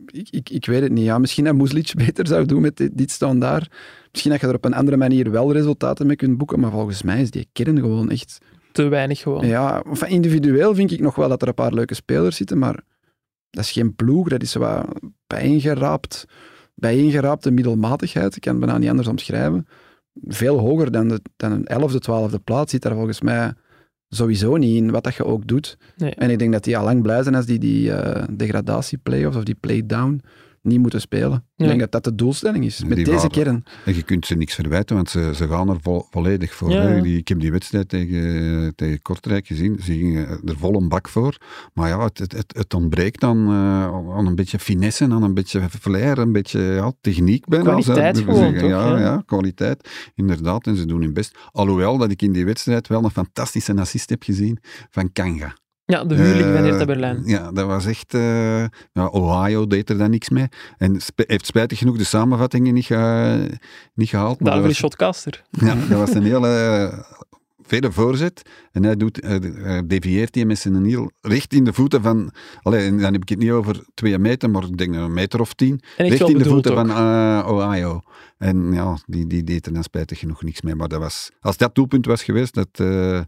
ik, ik, ik weet het niet. Ja, misschien dat Moeslic beter zou doen met dit, dit standaard. Misschien dat je er op een andere manier wel resultaten mee kunt boeken, maar volgens mij is die kern gewoon echt... Te weinig gewoon. Ja, enfin, individueel vind ik nog wel dat er een paar leuke spelers zitten, maar dat is geen ploeg, dat is wat bijeengeraapt, bijeengeraapte middelmatigheid. Ik kan het bijna niet anders omschrijven. Veel hoger dan, de, dan een elfde, twaalfde plaats zit daar volgens mij sowieso niet in, wat dat je ook doet. Nee. En ik denk dat die al lang blij zijn als die die eh degradatie-playoffs of die play-down niet moeten spelen. Ik denk dat dat de doelstelling is, met Die deze waren- kern. En je kunt ze niks verwijten, want ze, ze gaan er vo- volledig voor. Ja. Die, ik heb die wedstrijd tegen, tegen Kortrijk gezien. Ze gingen er vol een bak voor. Maar ja, het, het, het, ontbreekt dan eh, aan een beetje finesse, aan een beetje flair, een beetje ja, techniek bijna. Kwaliteit gewoon, toch? Ja, Ja. ja, kwaliteit. Inderdaad, en ze doen hun best. Alhoewel dat ik in die wedstrijd wel een fantastische assist heb gezien van Kanga. Ja, de huurling van Eh, Hertha Berlijn. Ja, dat was echt... eh, ja, Ohio deed er dan niks mee. En heeft spijtig genoeg de samenvattingen niet, niet gehaald. maar was, Shotcaster. ja, dat was een hele eh, vele voorzet. En hij doet, eh, eh, devieert hij met zijn heel recht in de voeten van... Allee, en dan heb ik het niet over twee meter, maar ik denk een meter of tien. En echt recht in de voeten ook. van eh, Ohio. En ja, die, die deed er dan spijtig genoeg niks mee. Maar dat was, als dat doelpunt was geweest, dat, eh,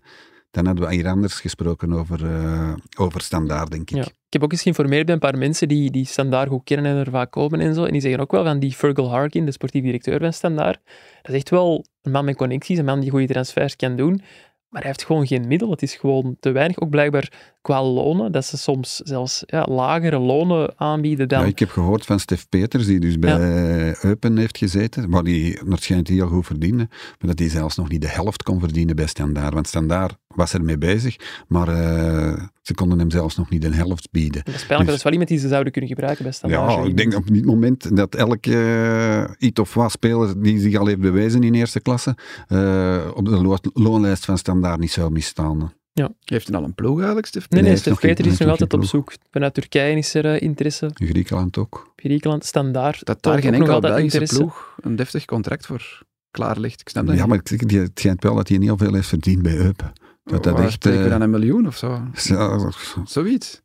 dan hadden we hier anders gesproken over, eh, over standaard, denk ik. Ja. Ik heb ook eens geïnformeerd bij een paar mensen die, die Standaard goed kennen en er vaak komen en zo. En die zeggen ook wel van die Fergal Harkin, de sportief directeur van Standaard. Dat is echt wel een man met connecties, een man die goede transfers kan doen. Maar hij heeft gewoon geen middel. Het is gewoon te weinig. Ook blijkbaar qua lonen, dat ze soms zelfs ja, lagere lonen aanbieden dan... Ja, ik heb gehoord van Stef Peters, die dus bij Eupen heeft gezeten, waar hij waarschijnlijk heel goed verdiende, maar dat hij zelfs nog niet de helft kon verdienen bij Standaard. Want Standaard was ermee bezig, maar eh, ze konden hem zelfs nog niet de helft bieden. Dat is pijnlijk, maar dat is wel iemand die ze zouden kunnen gebruiken bij Standaard. Ja, ik denk op dit moment dat elke eh, iets of wat speler die zich al heeft bewezen in eerste klasse, eh, op de lo- loonlijst van Standaard niet zou misstaan. Heeft hij al een ploeg eigenlijk, Stef? Nee, nee, heeft Stef Peter is nog altijd op zoek. Vanuit Turkije is er eh, interesse. In Griekenland ook. Griekenland, Standaard. Dat daar geen enkele altijd Belgische interesse. ploeg een deftig contract voor klaar ligt. Ik snap dat Ja, niet. maar het, die- het schijnt wel dat hij niet al veel heeft verdiend bij Eupen. Dat dat echt... we eh, dan een miljoen of zo? ja, Zoiets.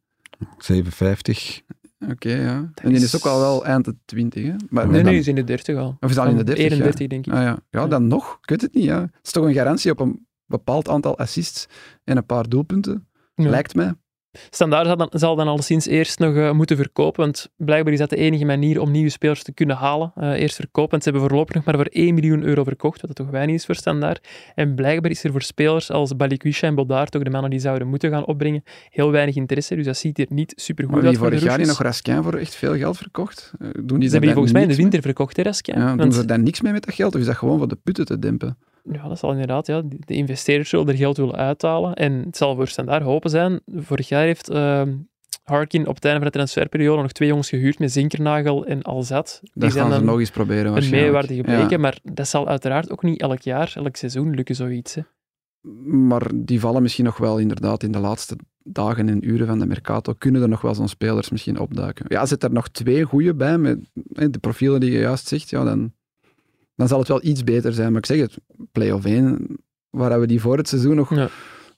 750. Oké, ja. En die is ook al wel eind de 20, hè? Maar Nee, dan- nee, is in de 30 al. Of is al in de 30? 31, ja. denk ik. Ah, ja. ja, dan nog. Ik weet het niet. Ja. Het is toch een garantie op een bepaald aantal assists en een paar doelpunten, Ja. lijkt mij. Standaard zal dan, zal dan alleszins eerst nog eh, moeten verkopen, want blijkbaar is dat de enige manier om nieuwe spelers te kunnen halen. Eh, eerst verkopen, want ze hebben voorlopig nog maar voor 1 miljoen euro verkocht, wat toch weinig is voor Standaard. En blijkbaar is er voor spelers als Balikwisha en Bodaert, ook de mannen die zouden moeten gaan opbrengen, heel weinig interesse. Dus dat ziet er niet super goed Maar uit wie voor vorig jaar nog. Raskin voor echt veel geld verkocht? Eh, Doen die Ze hebben die volgens mij in de winter verkocht, hè, Raskin? Ja, doen Want- ze daar niks mee met dat geld? Of is dat gewoon voor de putten te dempen? Ja, dat zal inderdaad. Ja. De de investeerders zullen er geld willen uithalen. En het zal voor Standaard hopen zijn. Vorig jaar heeft ehm, Harkin op het einde van de transferperiode nog twee jongens gehuurd met Zinkernagel en Alzat. Die Dat zijn gaan ze dan nog eens proberen een meewaarde gebleken. Ja. Maar dat zal uiteraard ook niet elk jaar, elk seizoen lukken, zoiets. Hè. Maar die vallen misschien nog wel inderdaad in de laatste dagen en uren van de Mercato. Kunnen er nog wel zo'n spelers misschien opduiken? Ja, zit er nog twee goede bij met de profielen die je juist zegt, ja, dan, dan zal het wel iets beter zijn. Maar ik zeg het, play-off 1, waar we die voor het seizoen nog Ja.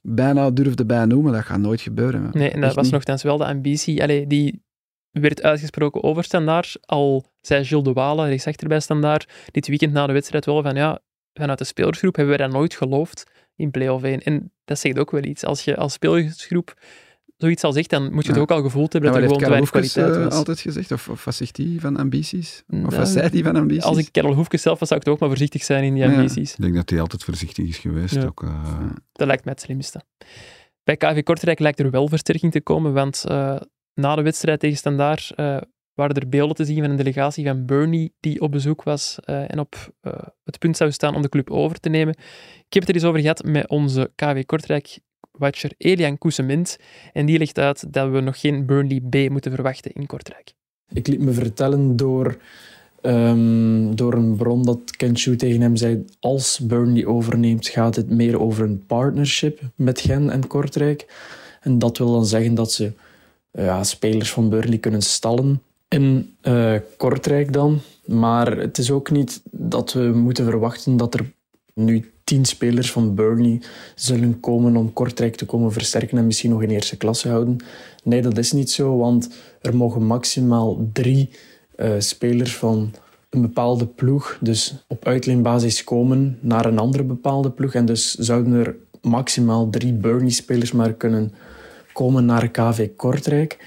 bijna durfden bij noemen, dat gaat nooit gebeuren. Nee, en dat Echt was nogthans wel de ambitie. Allee, die werd uitgesproken over Standaard. Al zei Gilles de Walen, rechtsachter bij Standaard, dit weekend na de wedstrijd wel van ja, vanuit de spelersgroep hebben wij dat nooit geloofd in play-off 1. En dat zegt ook wel iets. Als je als spelersgroep zoiets al zegt, dan moet je het Ja. ook al gevoeld hebben Ja, dat maar er gewoon te weinig kwaliteit was. altijd gezegd? Of, of wat zegt hij van ambities? Of Nou, wat zei hij van ambities? Als ik Karel Hoefkes zelf was, zou ik toch ook maar voorzichtig zijn in die Ja. ambities. Ik denk dat hij altijd voorzichtig is geweest. Ja. Ook, eh, Dat lijkt mij het slimste. Bij KV Kortrijk lijkt er wel versterking te komen, want eh, na de wedstrijd tegen Standaard eh, waren er beelden te zien van een delegatie van Bernie die op bezoek was eh, en op eh, het punt zou staan om de club over te nemen. Ik heb het er eens over gehad met onze KV Kortrijk-watcher Elian Koesement en die legt uit dat we nog geen Burnley B moeten verwachten in Kortrijk. Ik liet me vertellen door, ehm, door een bron dat Ken Shu tegen hem zei: als Burnley overneemt, gaat het meer over een partnership met Gen en Kortrijk. En dat wil dan zeggen dat ze ja, spelers van Burnley kunnen stallen in eh, Kortrijk dan. Maar het is ook niet dat we moeten verwachten dat er nu tien spelers van Burnley zullen komen om Kortrijk te komen versterken en misschien nog in eerste klasse houden. Nee, dat is niet zo, want er mogen maximaal drie uh, spelers van een bepaalde ploeg, dus op uitleenbasis komen naar een andere bepaalde ploeg. En dus zouden er maximaal drie Burnley-spelers maar kunnen komen naar KV Kortrijk.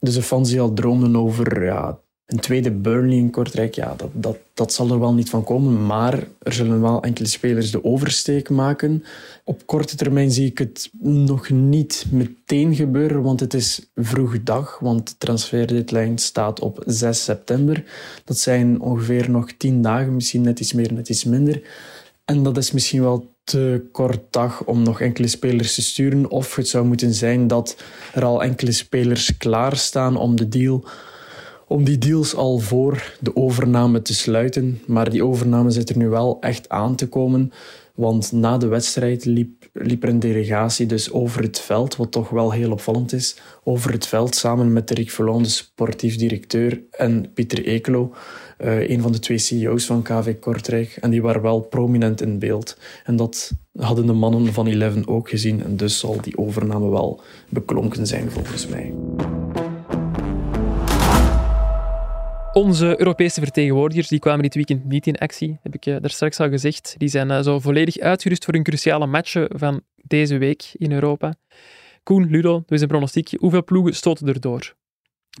Dus de fans die al dromen over ja, een tweede Burnley in Kortrijk, ja, dat, dat, dat zal er wel niet van komen. Maar er zullen wel enkele spelers de oversteek maken. Op korte termijn zie ik het nog niet meteen gebeuren, want het is vroeg dag. Want de transferdeadline staat op 6 september. Dat zijn ongeveer nog 10 dagen, misschien net iets meer, net iets minder. En dat is misschien wel te kort dag om nog enkele spelers te sturen. Of het zou moeten zijn dat er al enkele spelers klaarstaan om de deal om die deals al voor de overname te sluiten. Maar die overname zit er nu wel echt aan te komen. Want na de wedstrijd liep, liep er een delegatie dus over het veld, wat toch wel heel opvallend is, over het veld samen met Rick Verloon, de sportief directeur, en Pieter Ekelo, uh, een van de twee CEO's van KV Kortrijk. En die waren wel prominent in beeld. En dat hadden de mannen van Eleven ook gezien. En dus zal die overname wel beklonken zijn, volgens mij. Onze Europese vertegenwoordigers die kwamen dit weekend niet in actie, heb ik uh, daar straks al gezegd. Die zijn uh, zo volledig uitgerust voor hun cruciale matchen van deze week in Europa. Koen, Ludo, dus een pronostiek. Hoeveel ploegen stoten er door?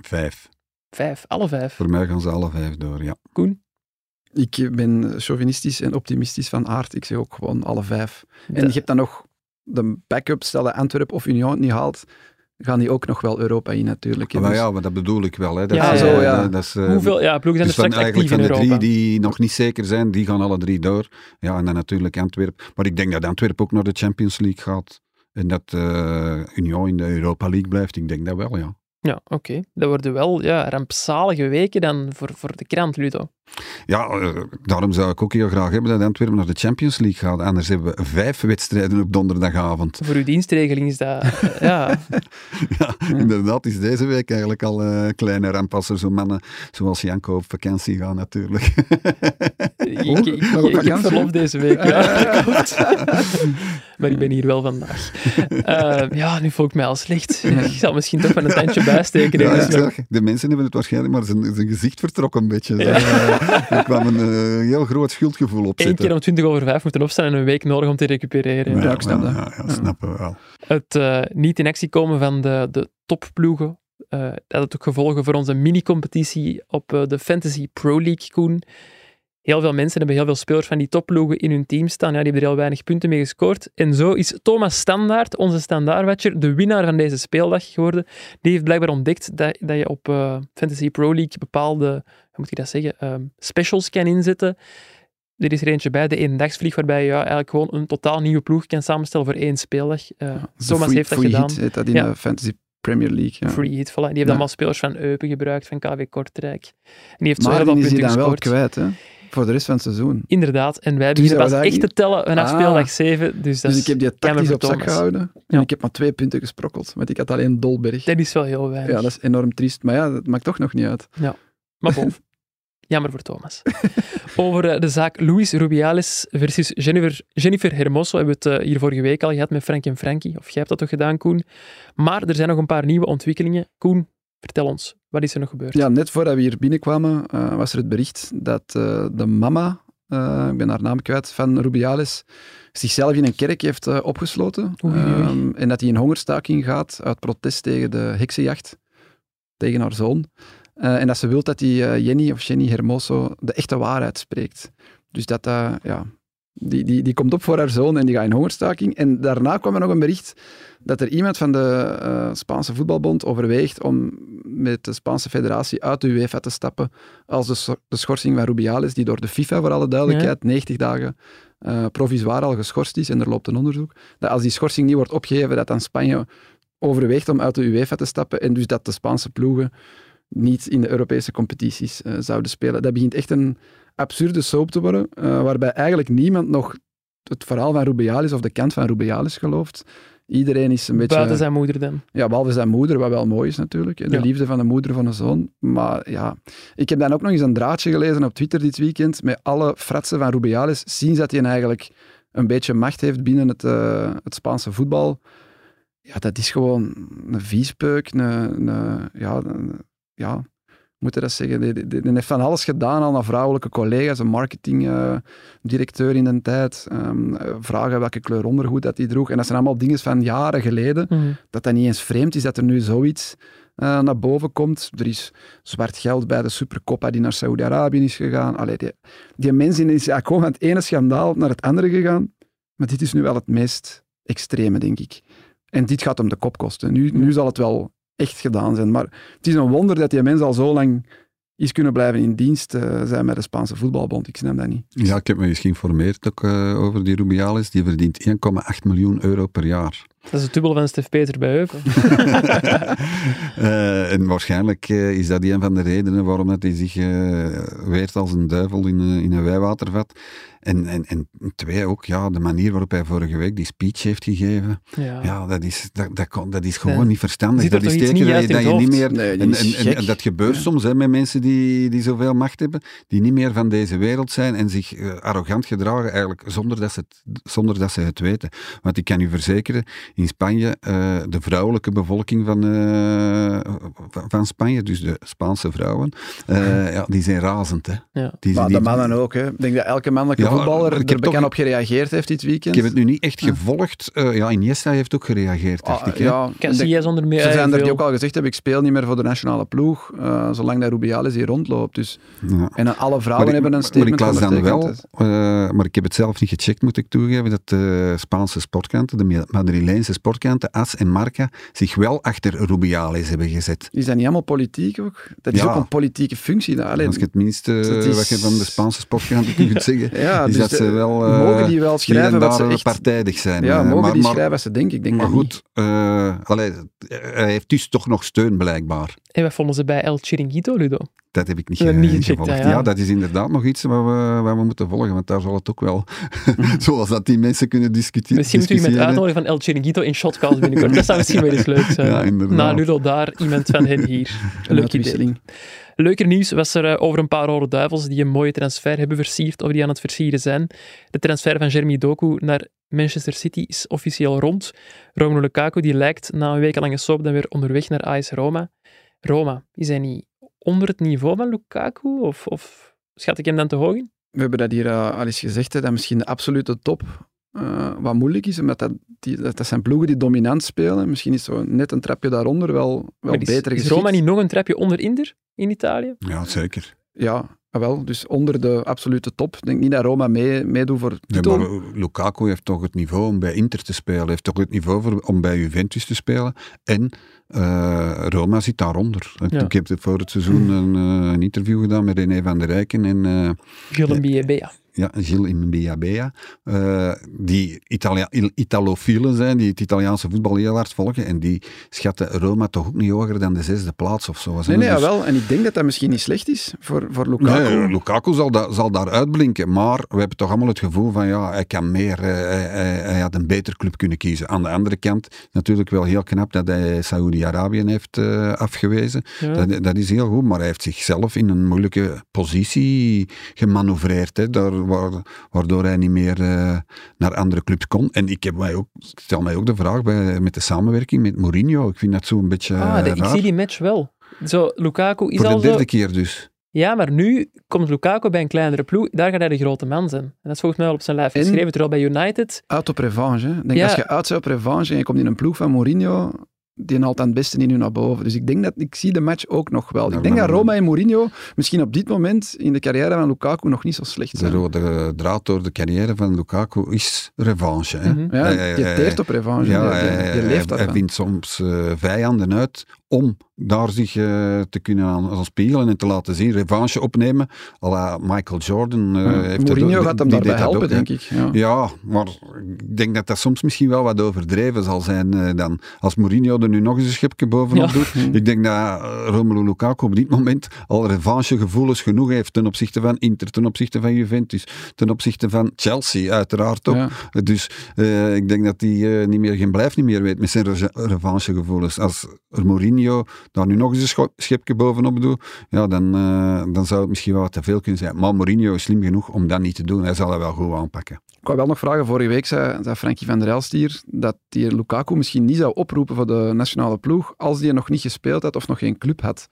Vijf. Vijf, alle vijf? Voor mij gaan ze alle vijf door, ja. Koen? Ik ben chauvinistisch en optimistisch van aard. Ik zeg ook gewoon alle vijf. En je hebt dan nog de backup, stel dat Antwerpen of Union het niet haalt, gaan die ook nog wel Europa in natuurlijk. Maar dus- ja, maar dat bedoel ik wel. Hè. Dat ja, is, zo, eh, ja. Dat is, Hoeveel ja, ploegen zijn dus er straks actief van in de Europa? drie die nog niet zeker zijn, die gaan alle drie door. Ja, en dan natuurlijk Antwerpen. Maar ik denk dat Antwerpen ook naar de Champions League gaat. En dat uh, Union in de Europa League blijft. Ik denk dat wel, ja. Ja, oké. Okay. Dat worden wel ja, rampzalige weken dan voor, voor de krant, Ludo. Ja, uh, daarom zou ik ook heel graag hebben dat Antwerpen naar de Champions League gaat. Anders hebben we vijf wedstrijden op donderdagavond. Voor uw dienstregeling is dat... ja. ja, inderdaad is deze week eigenlijk al een uh, kleine ramp als er zo mannen zoals Janko op vakantie gaan natuurlijk. ik, ik, ik, ik heb verlof deze week, ja. maar ik ben hier wel vandaag. Uh, ja, nu voel ik mij al slecht. Ik zal misschien toch van een tandje bijsteken. Ja, de mensen hebben het waarschijnlijk maar zijn, zijn gezicht vertrokken een beetje. Ja. er kwam een uh, heel groot schuldgevoel op Eén keer om 20 over 5 moeten opstaan en een week nodig om te recupereren. Ja, ja ik snap dat. Ja, ja, snappen we wel. Het uh, niet in actie komen van de, de topploegen, uh, dat had ook gevolgen voor onze mini-competitie op uh, de Fantasy Pro League, Koen. Heel veel mensen hebben heel veel spelers van die topploegen in hun team staan. Ja, die hebben er heel weinig punten mee gescoord. En zo is Thomas Standaard, onze standaardwatcher, de winnaar van deze speeldag geworden. Die heeft blijkbaar ontdekt dat, dat je op uh, Fantasy Pro League bepaalde, hoe moet ik dat zeggen, um, specials kan inzetten. Er is er eentje bij, de eendagsvlieg, waarbij je ja, eigenlijk gewoon een totaal nieuwe ploeg kan samenstellen voor één speeldag. Uh, ja, Thomas free, heeft dat free gedaan. Dat in ja. de Fantasy Premier League. Ja. Free hit, voilà. Die heeft Ja. allemaal spelers van Eupen gebruikt, van KW Kortrijk. En die heeft zo Maar heel veel die is punten dan wel gescoord. kwijt, hè? Voor de rest van het seizoen. Inderdaad, en wij beginnen pas echt te tellen vanaf Ah. speeldag 7. Dus, dat Dus ik heb die tactisch op zak gehouden. En Ja. ik heb maar twee punten gesprokkeld. Want ik had alleen Dolberg. Dat is wel heel weinig. Ja, dat is enorm triest. Maar ja, dat maakt toch nog niet uit. Maar boven. Jammer voor Thomas. Over eh, de zaak Luis Rubiales versus Jennifer, Jennifer Hermoso hebben we het eh, hier vorige week al gehad met Frank en Frankie. Of jij hebt dat toch gedaan, Koen? Maar er zijn nog een paar nieuwe ontwikkelingen. Koen, vertel ons, wat is er nog gebeurd? Ja, net voordat we hier binnenkwamen, eh, was er het bericht dat eh, de mama, eh, ik ben haar naam kwijt, van Rubiales, zichzelf in een kerk heeft opgesloten. Ehm, en dat hij in hongerstaking gaat uit protest tegen de heksenjacht, tegen haar zoon. En dat ze wil dat die eh, Jenny of Jenny Hermoso de echte waarheid spreekt. Dus dat dat, ja, die, die, die komt op voor haar zoon en die gaat in hongerstaking. En daarna kwam er nog een bericht dat er iemand van de eh, Spaanse voetbalbond overweegt om met de Spaanse federatie uit de UEFA te stappen als de, de schorsing van Rubiales, die door de FIFA, voor alle duidelijkheid, 90 dagen provisoir al geschorst is en er loopt een onderzoek, dat als die schorsing niet wordt opgeheven, dat dan Spanje overweegt om uit de UEFA te stappen en dus dat de Spaanse ploegen niet in de Europese competities eh, zouden spelen. Dat begint echt een absurde soap te worden, eh, waarbij eigenlijk niemand nog het verhaal van Rubiales of de kant van Rubiales gelooft. Iedereen is een beetje... Buiten zijn moeder dan. Ja, behalve zijn moeder, wat wel mooi is natuurlijk. De Ja. liefde van de moeder van een zoon. Maar ja, ik heb dan ook nog eens een draadje gelezen op Twitter dit weekend met alle fratsen van Rubiales. Zien dat hij eigenlijk een beetje macht heeft binnen het, uh, het Spaanse voetbal, ja, dat is gewoon een viespeuk, een, een ja, een, ja, moet je dat zeggen? Die, die, die, heeft van alles gedaan aan vrouwelijke collega's, een marketingdirecteur uh, in de tijd, um, vragen welke kleur ondergoed dat hij droeg. En dat zijn allemaal dingen van jaren geleden, mm. dat dat niet eens vreemd is dat er nu zoiets uh, naar boven komt. Er is zwart geld bij de Supercoppa die naar Saoedi-Arabië is gegaan. Allee, die, die mensen is eigenlijk gewoon van het ene schandaal naar het andere gegaan. Maar dit is nu wel het meest extreme, denk ik. En dit gaat hem de kop kosten. Nu, nu zal het wel echt gedaan zijn. Maar het is een wonder dat die mensen al zo lang is kunnen blijven in dienst uh, zijn met de Spaanse voetbalbond. Ik snap dat niet. Ja, ik heb me eens geïnformeerd ook, uh, over die Rubiales. Die verdient 1,8 miljoen euro per jaar. Dat is het dubbel van Stef Peter bij Eupen. uh, en waarschijnlijk is dat een van de redenen waarom dat hij zich weert als een duivel in, in een wijwatervat. En, en, en twee ook, ja, de manier waarop hij vorige week die speech heeft gegeven. Ja, ja dat, is, dat, dat, dat is gewoon niet verstandig. Dat is teken dat, dat je niet meer... Nee, en, en, en, dat gebeurt soms hè, met mensen die, die zoveel macht hebben, die niet meer van deze wereld zijn en zich uh, arrogant gedragen, eigenlijk zonder dat, ze het, zonder dat ze het weten. Want ik kan u verzekeren, in Spanje, uh, de vrouwelijke bevolking van, uh, van Spanje, dus de Spaanse vrouwen, ja, die zijn razend. Hè. Ja. Die, maar die, de mannen ook. Hè. Ik denk dat elke mannelijke voetballer er bekend op gereageerd heeft dit weekend. Ik heb het nu niet echt gevolgd. Uh, ja, Iniesta heeft ook gereageerd, dacht ah, ik. Ja, Casillas zonder meer. Ze zijn er die ook al gezegd hebben, ik speel niet meer voor de nationale ploeg, uh, zolang dat Rubiales hier rondloopt. Dus. Ja. En alle vrouwen hebben een statement Maar ik las dan wel, uh, maar ik heb het zelf niet gecheckt, moet ik toegeven, dat de Spaanse sportkranten, de Madrileense sportkranten, AS en Marca, zich wel achter Rubiales hebben gezet. Is dat niet allemaal politiek ook? Dat is ja. ook een politieke functie. Alleen, dat is het minste is... wat je van de Spaanse sportkranten kunt zeggen. ja, dus dat ze wel, uh, mogen die wel schrijven wat ze echt... partijdig zijn. Ja, mogen maar, die schrijven wat ze denken? Ik denk maar goed, uh, allee, hij heeft dus toch nog steun blijkbaar. En wat vonden ze bij El Chiringuito, Ludo? Dat heb ik niet, ge niet gevolgd. Ja, ja. dat is inderdaad nog iets waar we, waar we moeten volgen, want daar zal het ook wel, zoals dat die mensen kunnen discussiëren. Misschien moet u met uitnodigen van El Chiringuito in Shotcast binnenkort. dat zou misschien wel eens leuk zijn. Ja, Na Ludo daar, iemand van hen hier. Leuke idee. Leuker nieuws was er eh, over een paar rode duivels die een mooie transfer hebben versierd, of die aan het versieren zijn. De transfer van Jeremy Doku naar Manchester City is officieel rond. Romelu Lukaku die lijkt na een wekenlange soap dan weer onderweg naar AS Roma. Roma, is hij niet onder het niveau van Lukaku? Of, of schat ik hem dan te hoog in? We hebben dat hier uh, al eens gezegd, hè, dat misschien de absolute top uh, wat moeilijk is, omdat dat, die, dat, zijn ploegen die dominant spelen. Misschien is zo net een trapje daaronder wel, wel is, beter Is Roma niet nog een trapje onder Inder in Italië? Ja, zeker. Ja, Ah, wel, dus onder de absolute top. Ik denk niet dat Roma mee, meedoet voor titel. Ja, maar Lukaku heeft toch het niveau om bij Inter te spelen. heeft toch het niveau voor, om bij Juventus te spelen. En uh, Roma zit daaronder. Ja. Ik heb voor het seizoen een, uh, een, interview gedaan met René van der Rijken en... Uh, ja, Gilles in Bea uh, die Italia Italofielen zijn, die het Italiaanse voetbal heel hard volgen, en die schatten Roma toch ook niet hoger dan de zesde plaats of zo. Nee, nee, dus... wel. En ik denk dat dat misschien niet slecht is voor, voor Lukaku. Nee, Lukaku zal, da, zal daar uitblinken, maar we hebben toch allemaal het gevoel van, ja, hij kan meer, uh, hij, hij, had een beter club kunnen kiezen. Aan de andere kant, natuurlijk wel heel knap dat hij Saoedi-Arabië heeft uh, afgewezen. Ja. Dat, dat, is heel goed, maar hij heeft zichzelf in een moeilijke positie gemanoeuvreerd. Hè. Daar waardoor hij niet meer uh, naar andere clubs kon. En ik, heb mij ook, stel mij ook de vraag bij, met de samenwerking met Mourinho. Ik vind dat zo een beetje ah, de, Ik zie die match wel. Zo, Lukaku is Voor de al derde zo... keer dus. Ja, maar nu komt Lukaku bij een kleinere ploeg. Daar gaat hij de grote man zijn. En dat is volgens mij al op zijn lijf geschreven. Terwijl bij United... Uit op revanche. Denk, ja. Als je uit zou op revanche en je komt in een ploeg van Mourinho, die haalt aan het beste in nu naar boven. Dus ik denk dat ik zie de match ook nog wel. ik denk dat Roma en Mourinho misschien op dit moment in de carrière van Lukaku nog niet zo slecht zijn. De rode draad door de carrière van Lukaku is revanche. Hè? Mm -hmm. Ja, je teert op revanche. Ja, leeft hij, hij vindt soms uh, vijanden uit om daar zich uh, te kunnen aan, aan, spiegelen en te laten zien, revanche opnemen. Alla Michael Jordan. Uh, ja, heeft Mourinho dat, gaat hem daarbij helpen, ook, denk ik. Ja. ja. maar ik denk dat dat soms misschien wel wat overdreven zal zijn uh, dan. Als Mourinho er nu nog eens een schipje bovenop ja. doet. ik denk dat Romelu Lukaku op dit moment al revanchegevoelens genoeg heeft ten opzichte van Inter, ten opzichte van Juventus, ten opzichte van Chelsea, uiteraard ook. Dus ik denk dat hij niet meer, geen blijf niet meer weet met zijn revanchegevoelens. Als Mourinho daar nu nog eens een schepje bovenop doe, ja, dan, uh, dan zou het misschien wel wat te veel kunnen zijn. Maar Mourinho is slim genoeg om dat niet te doen. Hij zal dat wel goed aanpakken. Ik wou wel nog vragen, vorige week zei, zei Frankie van der Elst hier dat die Lukaku misschien niet zou oproepen voor de nationale ploeg als die nog niet gespeeld had of nog geen club had.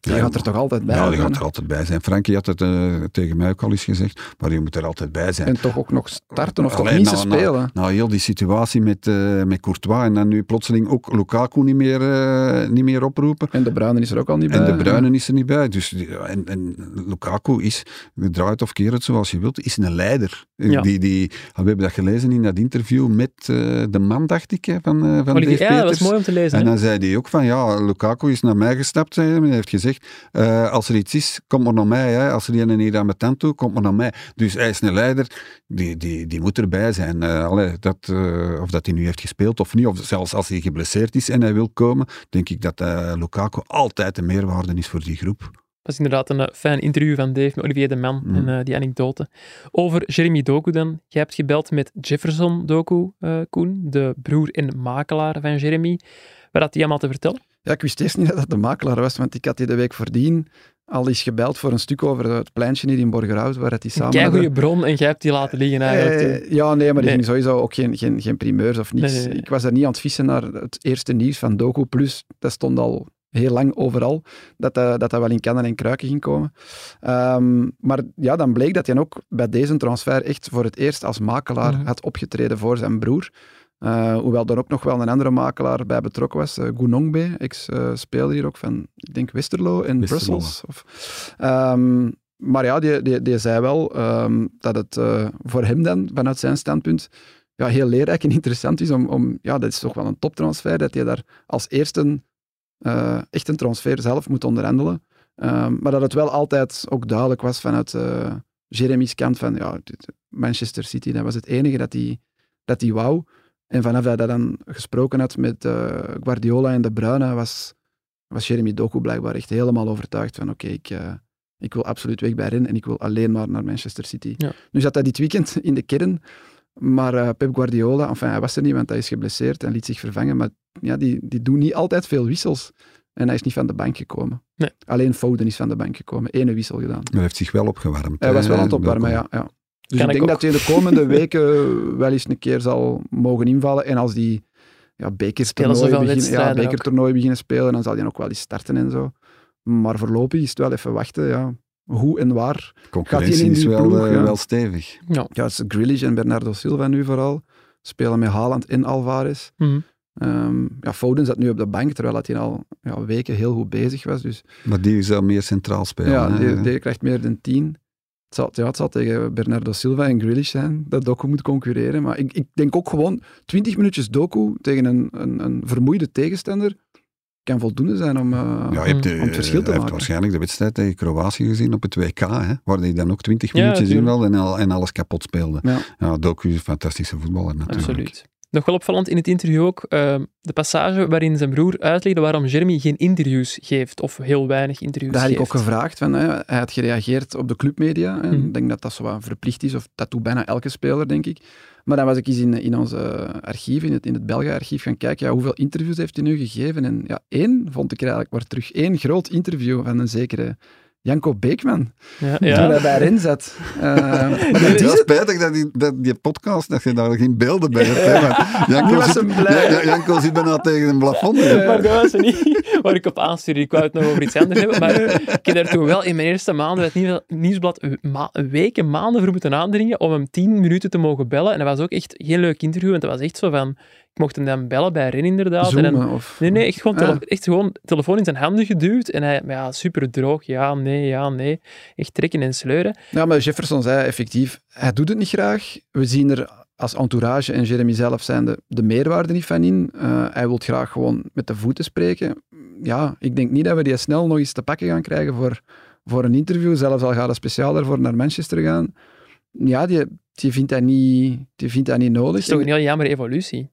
Die Ja, gaat er toch altijd bij Ja, die gaat er altijd bij zijn. Frankie had het eh, tegen mij ook al eens gezegd, maar die moet er altijd bij zijn. En toch ook nog starten of toch niet na- spelen. Nou, heel die situatie met, eh, met Courtois en dan nu plotseling ook Lukaku niet meer, eh, niet meer oproepen. En de Bruinen is er ook al niet bij. En de Bruinen is er niet bij. Dus, en, en Lukaku is, draai het of keer het zoals je wilt, is een leider. Ja. Die, die, we hebben dat gelezen in dat interview met de man, dacht ik, van, van Dave ja, dat was mooi om te lezen. En hè. dan zei hij ook van, ja, Lukaku is naar mij gestapt, en hij heeft gezegd, eh, als er iets is, kom maar naar mij. Hè. Als er een hier aan mijn tand toe, kom maar naar mij. Dus hij is een leider, die, die, die moet erbij zijn. Allee, dat, eh, of dat hij nu heeft gespeeld of niet, of zelfs als hij geblesseerd is en hij wil komen, denk ik dat Lukaku altijd de meerwaarde is voor die groep. Dat was inderdaad een fijn interview van Dave met Olivier de Man Mm. en die anekdote. Over Jeremy Doku dan. Jij hebt gebeld met Jefferson Doku, Koen, de broer en makelaar van Jeremy. Wat had hij allemaal te vertellen? Ja, ik wist eerst niet dat dat de makelaar was, want ik had die de week voordien al eens gebeld voor een stuk over het pleintje hier in Borgerhout, waar het die Een samen hadden. goede bron en jij hebt die laten liggen eigenlijk. Eh, ja, nee, maar die Nee. ging sowieso ook geen, geen, geen primeurs of niks. Nee, nee, nee. Ik was er niet aan het vissen naar het eerste nieuws van Doku Plus. Dat stond al heel lang overal, dat dat, dat, dat wel in kannen en kruiken ging komen. Ehm, maar ja, dan bleek dat hij ook bij deze transfer echt voor het eerst als makelaar Mhm. had opgetreden voor zijn broer. Eh, hoewel er ook nog wel een andere makelaar bij betrokken was, uh, Gunongbe, ex-speler hier ook van, ik denk Westerlo in. Brussels. Of, Ehm, maar ja, die, die, die zei wel ehm, dat het eh, voor hem dan, vanuit zijn standpunt, ja, heel leerrijk en interessant is om, om ja, dat is toch wel een toptransfer, dat je daar als eerste eh, echt een transfer zelf moet onderhandelen. Ehm, maar dat het wel altijd ook duidelijk was vanuit eh Jeremy's kant van, ja, Manchester City, dat was het enige dat hij dat die wou. En vanaf dat hij dan gesproken had met eh, Guardiola en De Bruyne, was, was Jeremy Doku blijkbaar echt helemaal overtuigd van, oké, ik, eh, ik wil absoluut weg bij Ren en ik wil alleen maar naar Manchester City. Ja. Nu zat hij dit weekend in de kern, maar eh, Pep Guardiola, enfin, hij was er niet, want hij is geblesseerd en liet zich vervangen, maar ja, die, die doen niet altijd veel wissels. En hij is niet van de bank gekomen. Nee. Alleen Foden is van de bank gekomen. Ene wissel gedaan. Maar hij heeft zich wel opgewarmd. Hij was wel aan het opwarmen, ja. ja. Dus Kan ik denk ook. dat hij de komende weken wel eens een keer zal mogen invallen. En als die ja, Spelen bekertoernooi zoveel beginnen, ja, bekertoernooi beginnen spelen, dan zal hij ook wel eens starten en zo. Maar voorlopig is het wel even wachten, ja. Hoe en waar. Concurrentie Gaat hij in is die wel, ploeg, eh, ja. wel stevig. Ja. Ja, het is Grealish en Bernardo Silva nu vooral. Spelen met Haaland en Alvarez. Ehm, ja, Foden zat nu op de bank, terwijl dat hij al ja, weken heel goed bezig was. Dus Maar die zou meer centraal spelen. ja, hè. die, die krijgt meer dan 10. Het zal, ja, het zal tegen Bernardo Silva en Grealish zijn dat Doku moet concurreren. Maar ik, ik denk ook gewoon 20 minuutjes Doku tegen een, een, een vermoeide tegenstander kan voldoende zijn om, eh, Ja, je hebt, om het verschil te hij heeft maken. waarschijnlijk de wedstrijd tegen Kroatië gezien op het WK, hè, waar hij dan ook 20 Ja, minuutjes in wel en, al, en alles kapot speelde. Ja. Ja, Doku is een fantastische voetballer natuurlijk. Absoluut. Nog wel opvallend in het interview ook ehm, de passage waarin zijn broer uitlegde waarom Jeremy geen interviews geeft, of heel weinig interviews Dat had ik ook geeft. gevraagd. Van, hè, hij had gereageerd op de clubmedia. En Mhm. Ik denk dat dat zo wat verplicht is, of dat doet bijna elke speler, denk ik. Maar dan was ik eens in, in ons eh, archief, in het, in het Belga-archief, gaan kijken, ja, hoeveel interviews heeft hij nu gegeven? En ja, één vond ik er eigenlijk maar terug. Eén groot interview van een zekere Janko Beekman, Ja, toen ja. hij bij Ren zat. Eh, maar dat het is spijtig dat die, dat die podcast, dat je daar geen beelden bij hebt. Hè, Janko, was zit, blij. Ja, ja, Janko zit bijna tegen een plafond. Maar dat was het niet waar ik op aanstuurde. Ik wou het nog over iets anders hebben. Maar ik heb daar toen wel in mijn eerste maanden het Nieuws- Nieuwsblad ma weken, maanden voor moeten aandringen om hem tien minuten te mogen bellen. En dat was ook echt een heel leuk interview. Want dat was echt zo van... Ik mocht hem dan bellen bij Ren inderdaad. En dan- Zoomen, of... Nee, nee, echt gewoon, tele- Ah. echt gewoon telefoon in zijn handen geduwd. En hij, maar ja, super droog. Ja, nee, ja, nee. Echt trekken en sleuren. Ja, maar Jefferson zei effectief, hij doet het niet graag. We zien er als entourage en Jeremy zelf zijn de, de meerwaarde niet van in. Eh, hij wil graag gewoon met de voeten spreken. Ja, ik denk niet dat we die snel nog eens te pakken gaan krijgen voor, voor een interview. Zelfs al gaat hij speciaal daarvoor naar Manchester gaan. Ja, die, die, vindt, hij niet, die vindt hij niet Dat nodig. is toch een heel jammer evolutie.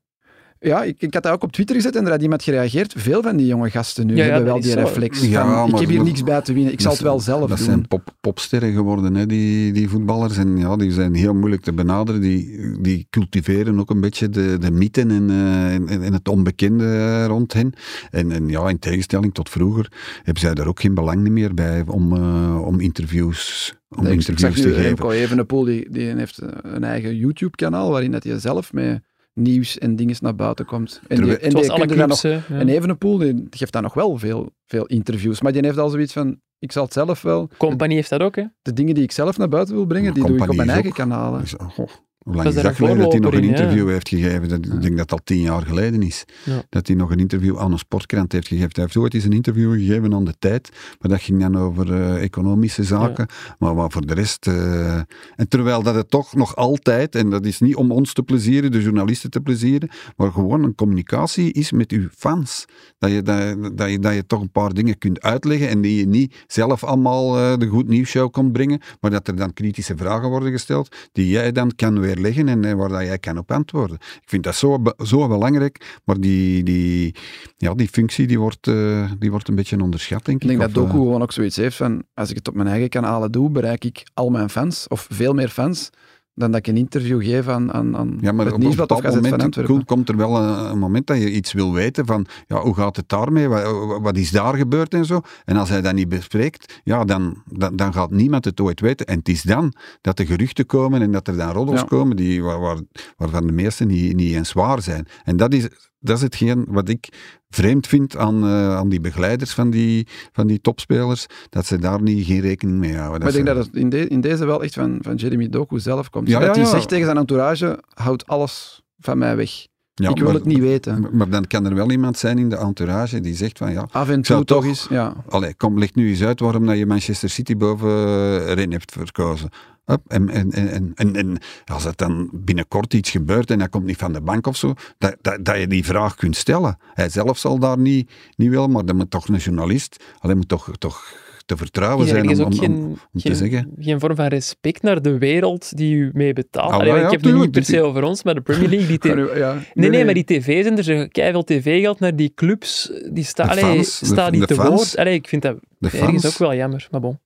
Ja, ik, ik had dat ook op Twitter gezet en er had iemand gereageerd. Veel van die jonge gasten nu Ja, ja, hebben wel dat die zo. reflex. Ja, van, ik heb hier dat- niks bij te winnen, ik zal het wel zelf Dat doen. zijn pop, popsterren geworden, hè, die, die voetballers. En ja, die zijn heel moeilijk te benaderen. Die, die cultiveren ook een beetje de, de mythen en, eh, en, en het onbekende eh, rond hen. En, en ja, in tegenstelling tot vroeger hebben zij daar ook geen belang meer bij om, eh, om interviews, om Nee, ik- ik zag te nu geven. Remco Evenepoel, die, die heeft een eigen YouTube-kanaal waarin dat hij zelf met nieuws en dingen naar buiten komt. En die, en die alle clubs. nog, ja. En Evenepoel die geeft dan nog wel veel, veel interviews, maar die heeft al zoiets van, ik zal het zelf wel, Compagnie heeft dat ook, hè. de dingen die ik zelf naar buiten wil brengen, Maar die doe ik op mijn eigen ook- kanalen. Oh, hoe lang is dat geleden dat hij nog een in, interview heeft gegeven? Dat, Ik denk dat dat al tien jaar geleden is. Ja. Dat hij nog een interview aan een sportkrant heeft gegeven. Hij heeft ooit eens een interview gegeven aan de tijd, maar dat ging dan over eh, economische zaken. Maar, maar voor de rest... eh, en terwijl dat het toch nog altijd, en dat is niet om ons te plezieren, de journalisten te plezieren, maar gewoon een communicatie is met uw fans. Dat je, dat, dat je, dat je toch een paar dingen kunt uitleggen en die je niet zelf allemaal eh, de Goed Nieuws Show komt brengen, maar dat er dan kritische vragen worden gesteld die jij dan kan weerleggen en, eh, waar dat jij kan op antwoorden. Ik vind dat zo, zo belangrijk, maar die, die, ja, die functie die wordt, eh, die wordt een beetje onderschat, denk ik. Ik denk dat Of, eh, Doku gewoon ook zoiets heeft van, als ik het op mijn eigen kanalen doe, bereik ik al mijn fans, of veel meer fans, dan dat ik een interview geef aan, aan, aan Ja, maar het Nieuwsblad of bepaald Gazet van moment Antwerpen. komt er wel een, een moment dat je iets wil weten van, ja, hoe gaat het daarmee? Wat, wat is daar gebeurd en zo? En als hij dat niet bespreekt, ja, dan, dan, dan gaat niemand het ooit weten. En het is dan dat de geruchten komen en dat er dan roddels Ja. komen die, waar, waar, waarvan de meesten niet, niet eens waar zijn. En dat is, dat is hetgeen wat ik vreemd vind aan, eh, aan die begeleiders van die, van die topspelers, dat ze daar niet, geen rekening mee houden. Maar ik denk ze- dat het in, de- in deze wel echt van, van Jeremy Doku zelf komt. Ja, dat hij ja. zegt tegen zijn entourage, houd alles van mij weg. Ja, ik wil maar- het niet weten. Maar, maar dan kan er wel iemand zijn in de entourage die zegt van, ja, Af en toe toch toch- eens, ja. Allee, kom, leg nu eens uit waarom dat je Manchester City boven eh, Rennes hebt verkozen. En, en, en, en, en als er dan binnenkort iets gebeurt en hij komt niet van de bank of zo, dat, dat, dat je die vraag kunt stellen. Hij zelf zal daar niet, niet willen, maar dan moet toch een journalist, alleen moet toch, toch te vertrouwen zijn om, om, geen, om, om te geen, zeggen. geen vorm van respect naar de wereld die u mee betaalt. Ah, Allee, wel, ik ja, heb het nu niet per se over ons, maar de Premier League. Die Ja, Nee, nee, maar die tv-zenders veel tv-geld naar die clubs. Die sta, allee, de- staan niet de te fans. woord. Allee, ik vind dat ergens ook wel jammer. Maar bon,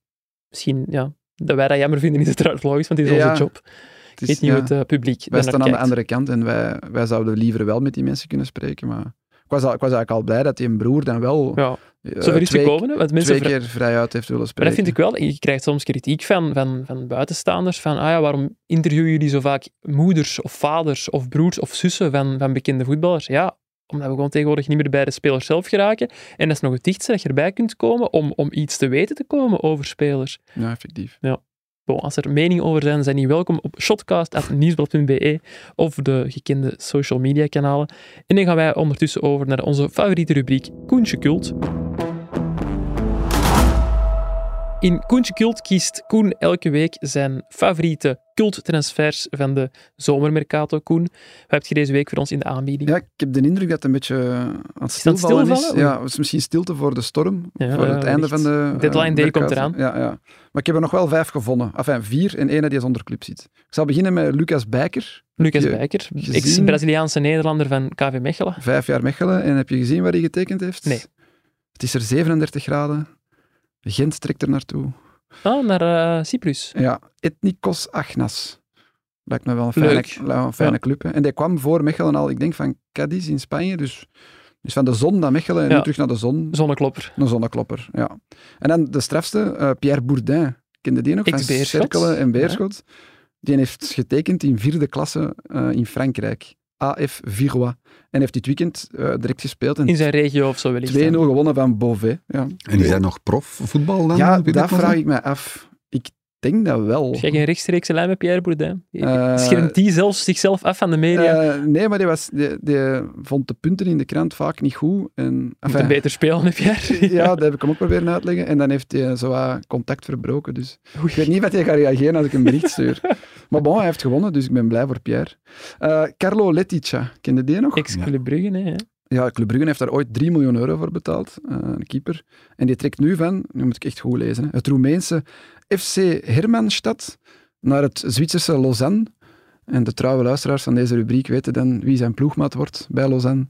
misschien, ja. Dat wij dat jammer vinden is uiteraard logisch, want het is Ja, onze job. het is- weet niet ja. hoe het eh, publiek Wij staan aan de andere kant en wij, wij zouden liever wel met die mensen kunnen spreken, maar ik was, al- ik was eigenlijk al blij dat die een broer dan wel Ja, eh, zover is twee, gekomen, want mensen twee keer vrijuit heeft willen Maar spreken. dat vind ik wel. Je krijgt soms kritiek van, van, van buitenstaanders. Van, ah ja, waarom interviewen jullie zo vaak moeders of vaders of broers of zussen van, van bekende voetballers? Ja, omdat we gewoon tegenwoordig niet meer bij de speler zelf geraken. En dat is nog het dichtste dat je erbij kunt komen om, om iets te weten te komen over spelers. Ja, effectief. Bon, als er meningen over zijn, zijn die welkom op shotcast.nieuwsblad.be of de gekende social media kanalen. En dan gaan wij ondertussen over naar onze favoriete rubriek Koentje Cult. In Koentje Cult kiest Koen elke week zijn favoriete culttransfers van de zomermercato. Koen, wat heb je deze week voor ons in de aanbieding? Ja, ik heb de indruk dat het een beetje aan het stilvallen is. stilvallen? Ja, het is misschien stilte voor de storm, Ja, voor ja, het einde van de... eh, Deadline day mercato. komt eraan. Ja, ja. Maar ik heb er nog wel vijf gevonden. Enfin, vier en één die zonder club zit. Ik zal beginnen met Lucas Bijker, Lucas Bijker, ex-Braziliaanse Nederlander van KV Mechelen. vijf jaar Mechelen. En heb je gezien waar hij getekend heeft? Nee. Het is er 37 graden. Gent trekt er naartoe. Ah, naar eh, Cyprus. Ja, Ethnikos Agnas. Lijkt me wel een fijne, een fijne Ja. club. Hè. En die kwam voor Mechelen al, ik denk van Cadiz in Spanje. Dus, dus van de zon naar Mechelen en Ja. nu terug naar de zon. Zonneklopper. Een zonneklopper, ja. En dan de strafste, eh, Pierre Bourdin. Kende die nog? Van. Cerkelen en Beerschot. Die heeft getekend in vierde klasse eh, in Frankrijk. AF Virois. En heeft dit weekend eh, direct gespeeld. En In zijn regio of zo wellicht. 2-0 dan. gewonnen van Beauvais. Ja, En is hij nog profvoetbal dan? ja dat vraag ik mij af. Ik denk dat wel. Heb jij geen rechtstreekse lijn met Pierre Bourdin? Eh, Schermt die zelfs zichzelf af van de media? Eh, nee, maar die, was, die, die vond de punten in de krant vaak niet goed. En, Moet enfin, een beter spelen, hè, Pierre? ja, dat heb ik hem ook proberen uitleggen. En dan heeft hij zo wat contact verbroken. Dus ik weet niet wat hij gaat reageren als ik een bericht stuur. maar bon, hij heeft gewonnen, dus ik ben blij voor Pierre. Eh, Carlo Letica, kende die nog? Ex-Club Brugge, hè? Ja, Club Brugge heeft daar ooit 3 miljoen euro voor betaald, eh, een keeper. En die trekt nu van, nu moet ik echt goed lezen, hè, het Roemeense FC Hermannstad naar het Zwitserse Lausanne. En de trouwe luisteraars van deze rubriek weten dan wie zijn ploegmaat wordt bij Lausanne.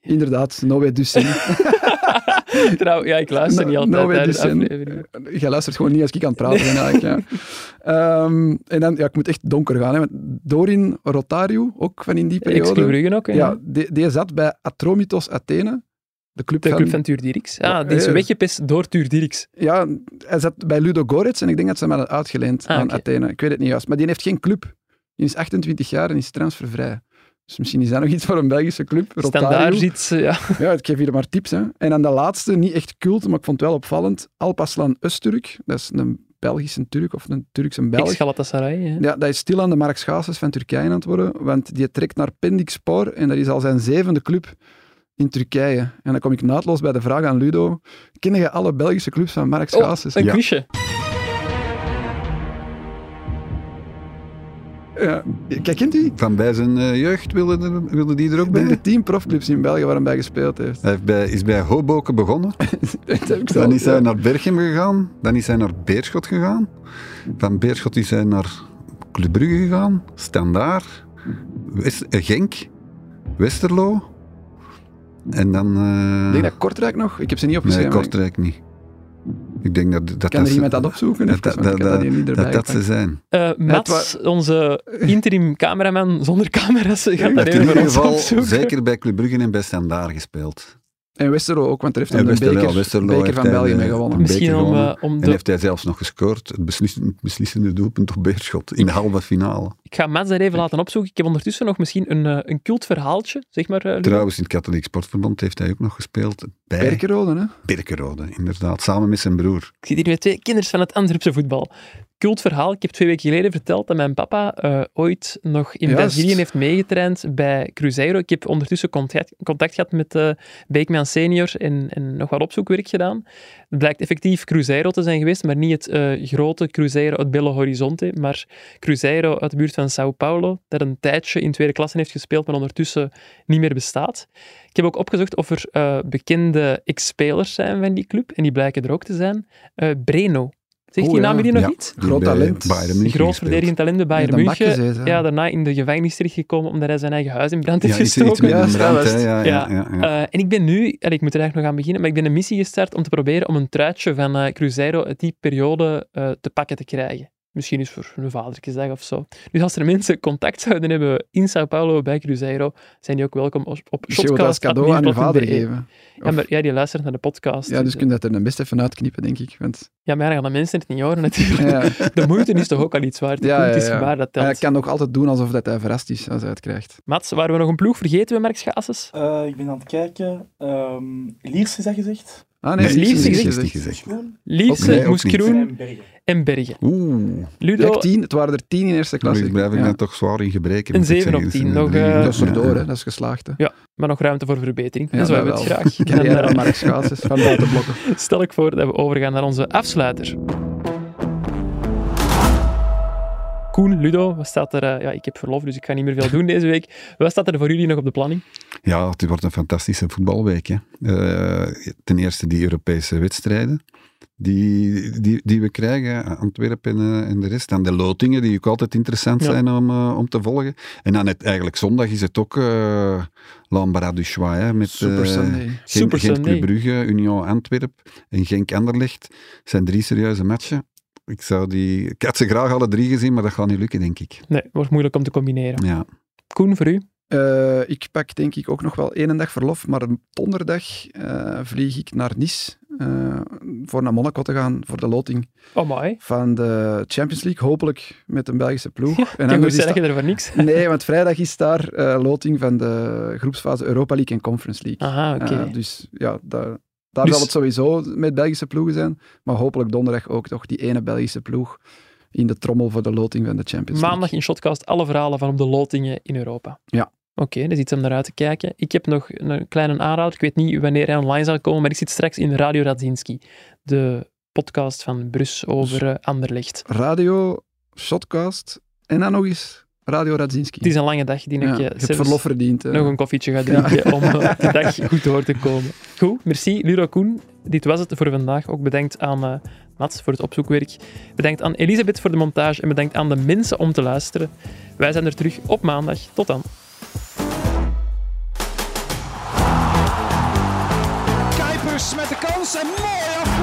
Inderdaad, Noé Dussen. Trouw, ja, ik luister niet altijd no afleveringen. Jij luistert gewoon niet als ik aan het praten ben eigenlijk. Ja. Ehm, en dan, ja, ik moet echt donker gaan. Hè. Dorin Rotario, ook van in die periode. Ook, hè? Ja, die, die zat bij Atromitos Athene. De club, De van, club van Tuur Dirks. Ah, die is eh, weggepest door Tuur Dirks. Ja, hij zat bij Ludo Goretz en ik denk dat ze hem hadden uitgeleend Ah, aan. Athene. Ik weet het niet juist. Maar die heeft geen club. Die is 28 jaar en is transfervrij. Dus misschien is dat nog iets voor een Belgische club. Standaard iets, ja. Ja, ik geef hier maar tips. Hè. En dan de laatste, niet echt cult, maar ik vond het wel opvallend. Alpaslan Öztürk. Dat is een Belgische Turk of een Turkse Belg. Ex-Galatasaray. hè. Ja, dat is stil aan de Schaases van Turkije aan het worden, want die trekt naar Pendikspor en dat is al zijn zevende club in Turkije. En dan kom ik naadloos bij de vraag aan Ludo. Ken je alle Belgische clubs van Mark Oh, een Ja. quizje. Ja. Kijk, kent u? Van bij zijn eh, jeugd wilde, de- wilde die er ook bij? de tien profclubs in België waar hij bij gespeeld heeft. Hij heeft bij, is bij Hoboken begonnen. dat heb ik Dan is hij ja. naar Berchem gegaan. Dan is hij naar Beerschot gegaan. Van Beerschot is hij naar Club Brugge gegaan. Standaard. West, eh, Genk. Westerlo. En dan... eh, Ik denk dat Kortrijk nog. Ik heb ze niet nee, opgeschreven. Kortrijk niet. Ik denk dat... dat Kan er ze- iemand dat opzoeken? Dat, Even, dat, dat, dat dat, dat ze zijn. Eh, Mats, onze interim cameraman zonder camera's, gaat dat even voor ieder ons geval opzoeken. zeker bij Club Brugge en bij Standaard gespeeld. En Westerlo ook, want er heeft En hij een Westerlo, beker, Westerlo beker van België mee gewonnen. Misschien om, eh, om En de... heeft hij zelfs nog gescoord. Het beslissende, beslissende doelpunt op Beerschot. In de halve finale. Ik ga Mats daar even laten opzoeken. Ik heb ondertussen nog misschien een, eh, een cultverhaaltje, zeg maar. eh. Trouwens, in het Katholiek Sportverband heeft hij ook nog gespeeld. Bij Berkerode, hè? Birkerode, inderdaad. Samen met zijn broer. Ik zit hier met twee kinders van het Antwerpse voetbal. Cultverhaal. Ik heb twee weken geleden verteld dat mijn papa eh, ooit nog in Juist. Brazilië heeft meegetraind bij Cruzeiro. Ik heb ondertussen contact, contact gehad met eh Beekman senior en, en nog wat opzoekwerk gedaan. Het blijkt effectief Cruzeiro te zijn geweest, maar niet het eh, grote Cruzeiro uit Belo Horizonte, maar Cruzeiro uit de buurt van Sao Paulo, dat een tijdje in tweede klasse heeft gespeeld, maar ondertussen niet meer bestaat. Ik heb ook opgezocht of er bekende ex-spelers zijn van die club, en die blijken er ook te zijn. Breno. Zegt Oh, die ja. naam jullie nog Ja, iets? Groot talent. Groot verdedigend talent bij Bayern München. Ja, daarna in de gevangenis terechtgekomen omdat hij zijn eigen huis in brand heeft Ja, is iets gestoken. Ja? Ja, ja, ja, ja. Eh, en ik ben nu, en ik moet er eigenlijk nog aan beginnen, maar ik ben een missie gestart om te proberen om een truitje van eh, Cruzeiro uit die periode eh, te pakken te krijgen. Misschien eens voor een vadertjesdag of zo. Dus als er mensen contact zouden hebben in Sao Paulo bij Cruzeiro, zijn die ook welkom op, op je wilt dat als cadeau aan je vader geven. Ja, maar ja, die luistert naar de podcast. Ja, dus kun je dat er dan best even uitknippen, denk ik. Want, ja, maar dan gaan de mensen het niet horen natuurlijk. ja, De moeite is toch ook al iets waard. De Ja, ja, is ja. waar, dat hij kan nog altijd doen alsof dat hij verrast is als hij het krijgt. Mats, waren we nog een ploeg vergeten bij Mark Schaases? Eh, ik ben aan het kijken. Ehm Liers is dat gezegd? Ah, Nee, nee, Liefst gezegd. is niet gezegd. gezegd. Schoen? Lierse, Nee, ook Moes niet. Kroen En Bergen. en Bergen. Oeh, Ludo, Kijk, tien. Het waren er tien in eerste klasse. ik blijf ik Ja. net toch zwaar in gebreken. Een moet ik 7 op zeggen. 10, Dus, nog, drie- eh, Dat is erdoor, hè. dat is geslaagd. Hè. Ja, maar nog ruimte voor verbetering. Ja, en zo dat hebben we het graag. Carrière Mark Schaases van buitenblokken. stel ik voor dat we overgaan naar onze afsluiter. Koen, Ludo, wat staat er? eh, ja, ik heb verlof, dus ik ga niet meer veel doen deze week. Wat staat er voor jullie nog op de planning? Ja, het wordt een fantastische voetbalweek. Hè. Eh, ten eerste die Europese wedstrijden die, die, die we krijgen, Antwerpen en, eh, en de rest. Dan de lotingen, die ook altijd interessant Ja. zijn om, eh, om te volgen. En dan het, eigenlijk zondag is het ook uh, du Choix, hè, met Super Sunday. Gent, Super Gent Sunday. Club Brugge, Union Antwerp en Genk Anderlecht. Het zijn drie serieuze matchen. Ik, zou die, ik had ze graag alle drie gezien, maar dat gaat niet lukken, denk ik. Nee, wordt moeilijk om te combineren. Ja. Koen, voor u? Eh, ik pak denk ik ook nog wel één dag verlof, maar een donderdag eh, vlieg ik naar Nice eh, voor naar Monaco te gaan voor de loting Oh, van de Champions League, hopelijk met een Belgische ploeg. Ja, en anders zeggen dat- er voor niks. Nee, want vrijdag is daar eh, loting van de groepsfase Europa League en Conference League. Aha, oké. Eh, dus ja, daar, daar Dus- zal het sowieso met Belgische ploegen zijn, maar hopelijk donderdag ook toch die ene Belgische ploeg in de trommel voor de loting van de Champions League. Maandag in Shotcast alle verhalen van op de lotingen in Europa. Ja. Oké, dat is iets om naar uit te kijken. Ik heb nog een kleine aanrader. Ik weet niet wanneer hij online zal komen, maar ik zit straks in Radio Radzinski, de podcast van Brus over eh, Anderlecht. Radio, Shotcast en dan nog eens Radio Radzinski. Het is een lange dag die ik ja, eh, je hebt zelfs verlof verdiend. hè. nog een koffietje ga drinken om eh, de dag goed door te komen. Goed, merci Luro Koen. Dit was het voor vandaag. Ook bedankt aan eh, Mats voor het opzoekwerk. Bedankt aan Elisabeth voor de montage en bedankt aan de mensen om te luisteren. Wij zijn er terug op maandag. Tot dan. Met de kans en mooi afgemaakt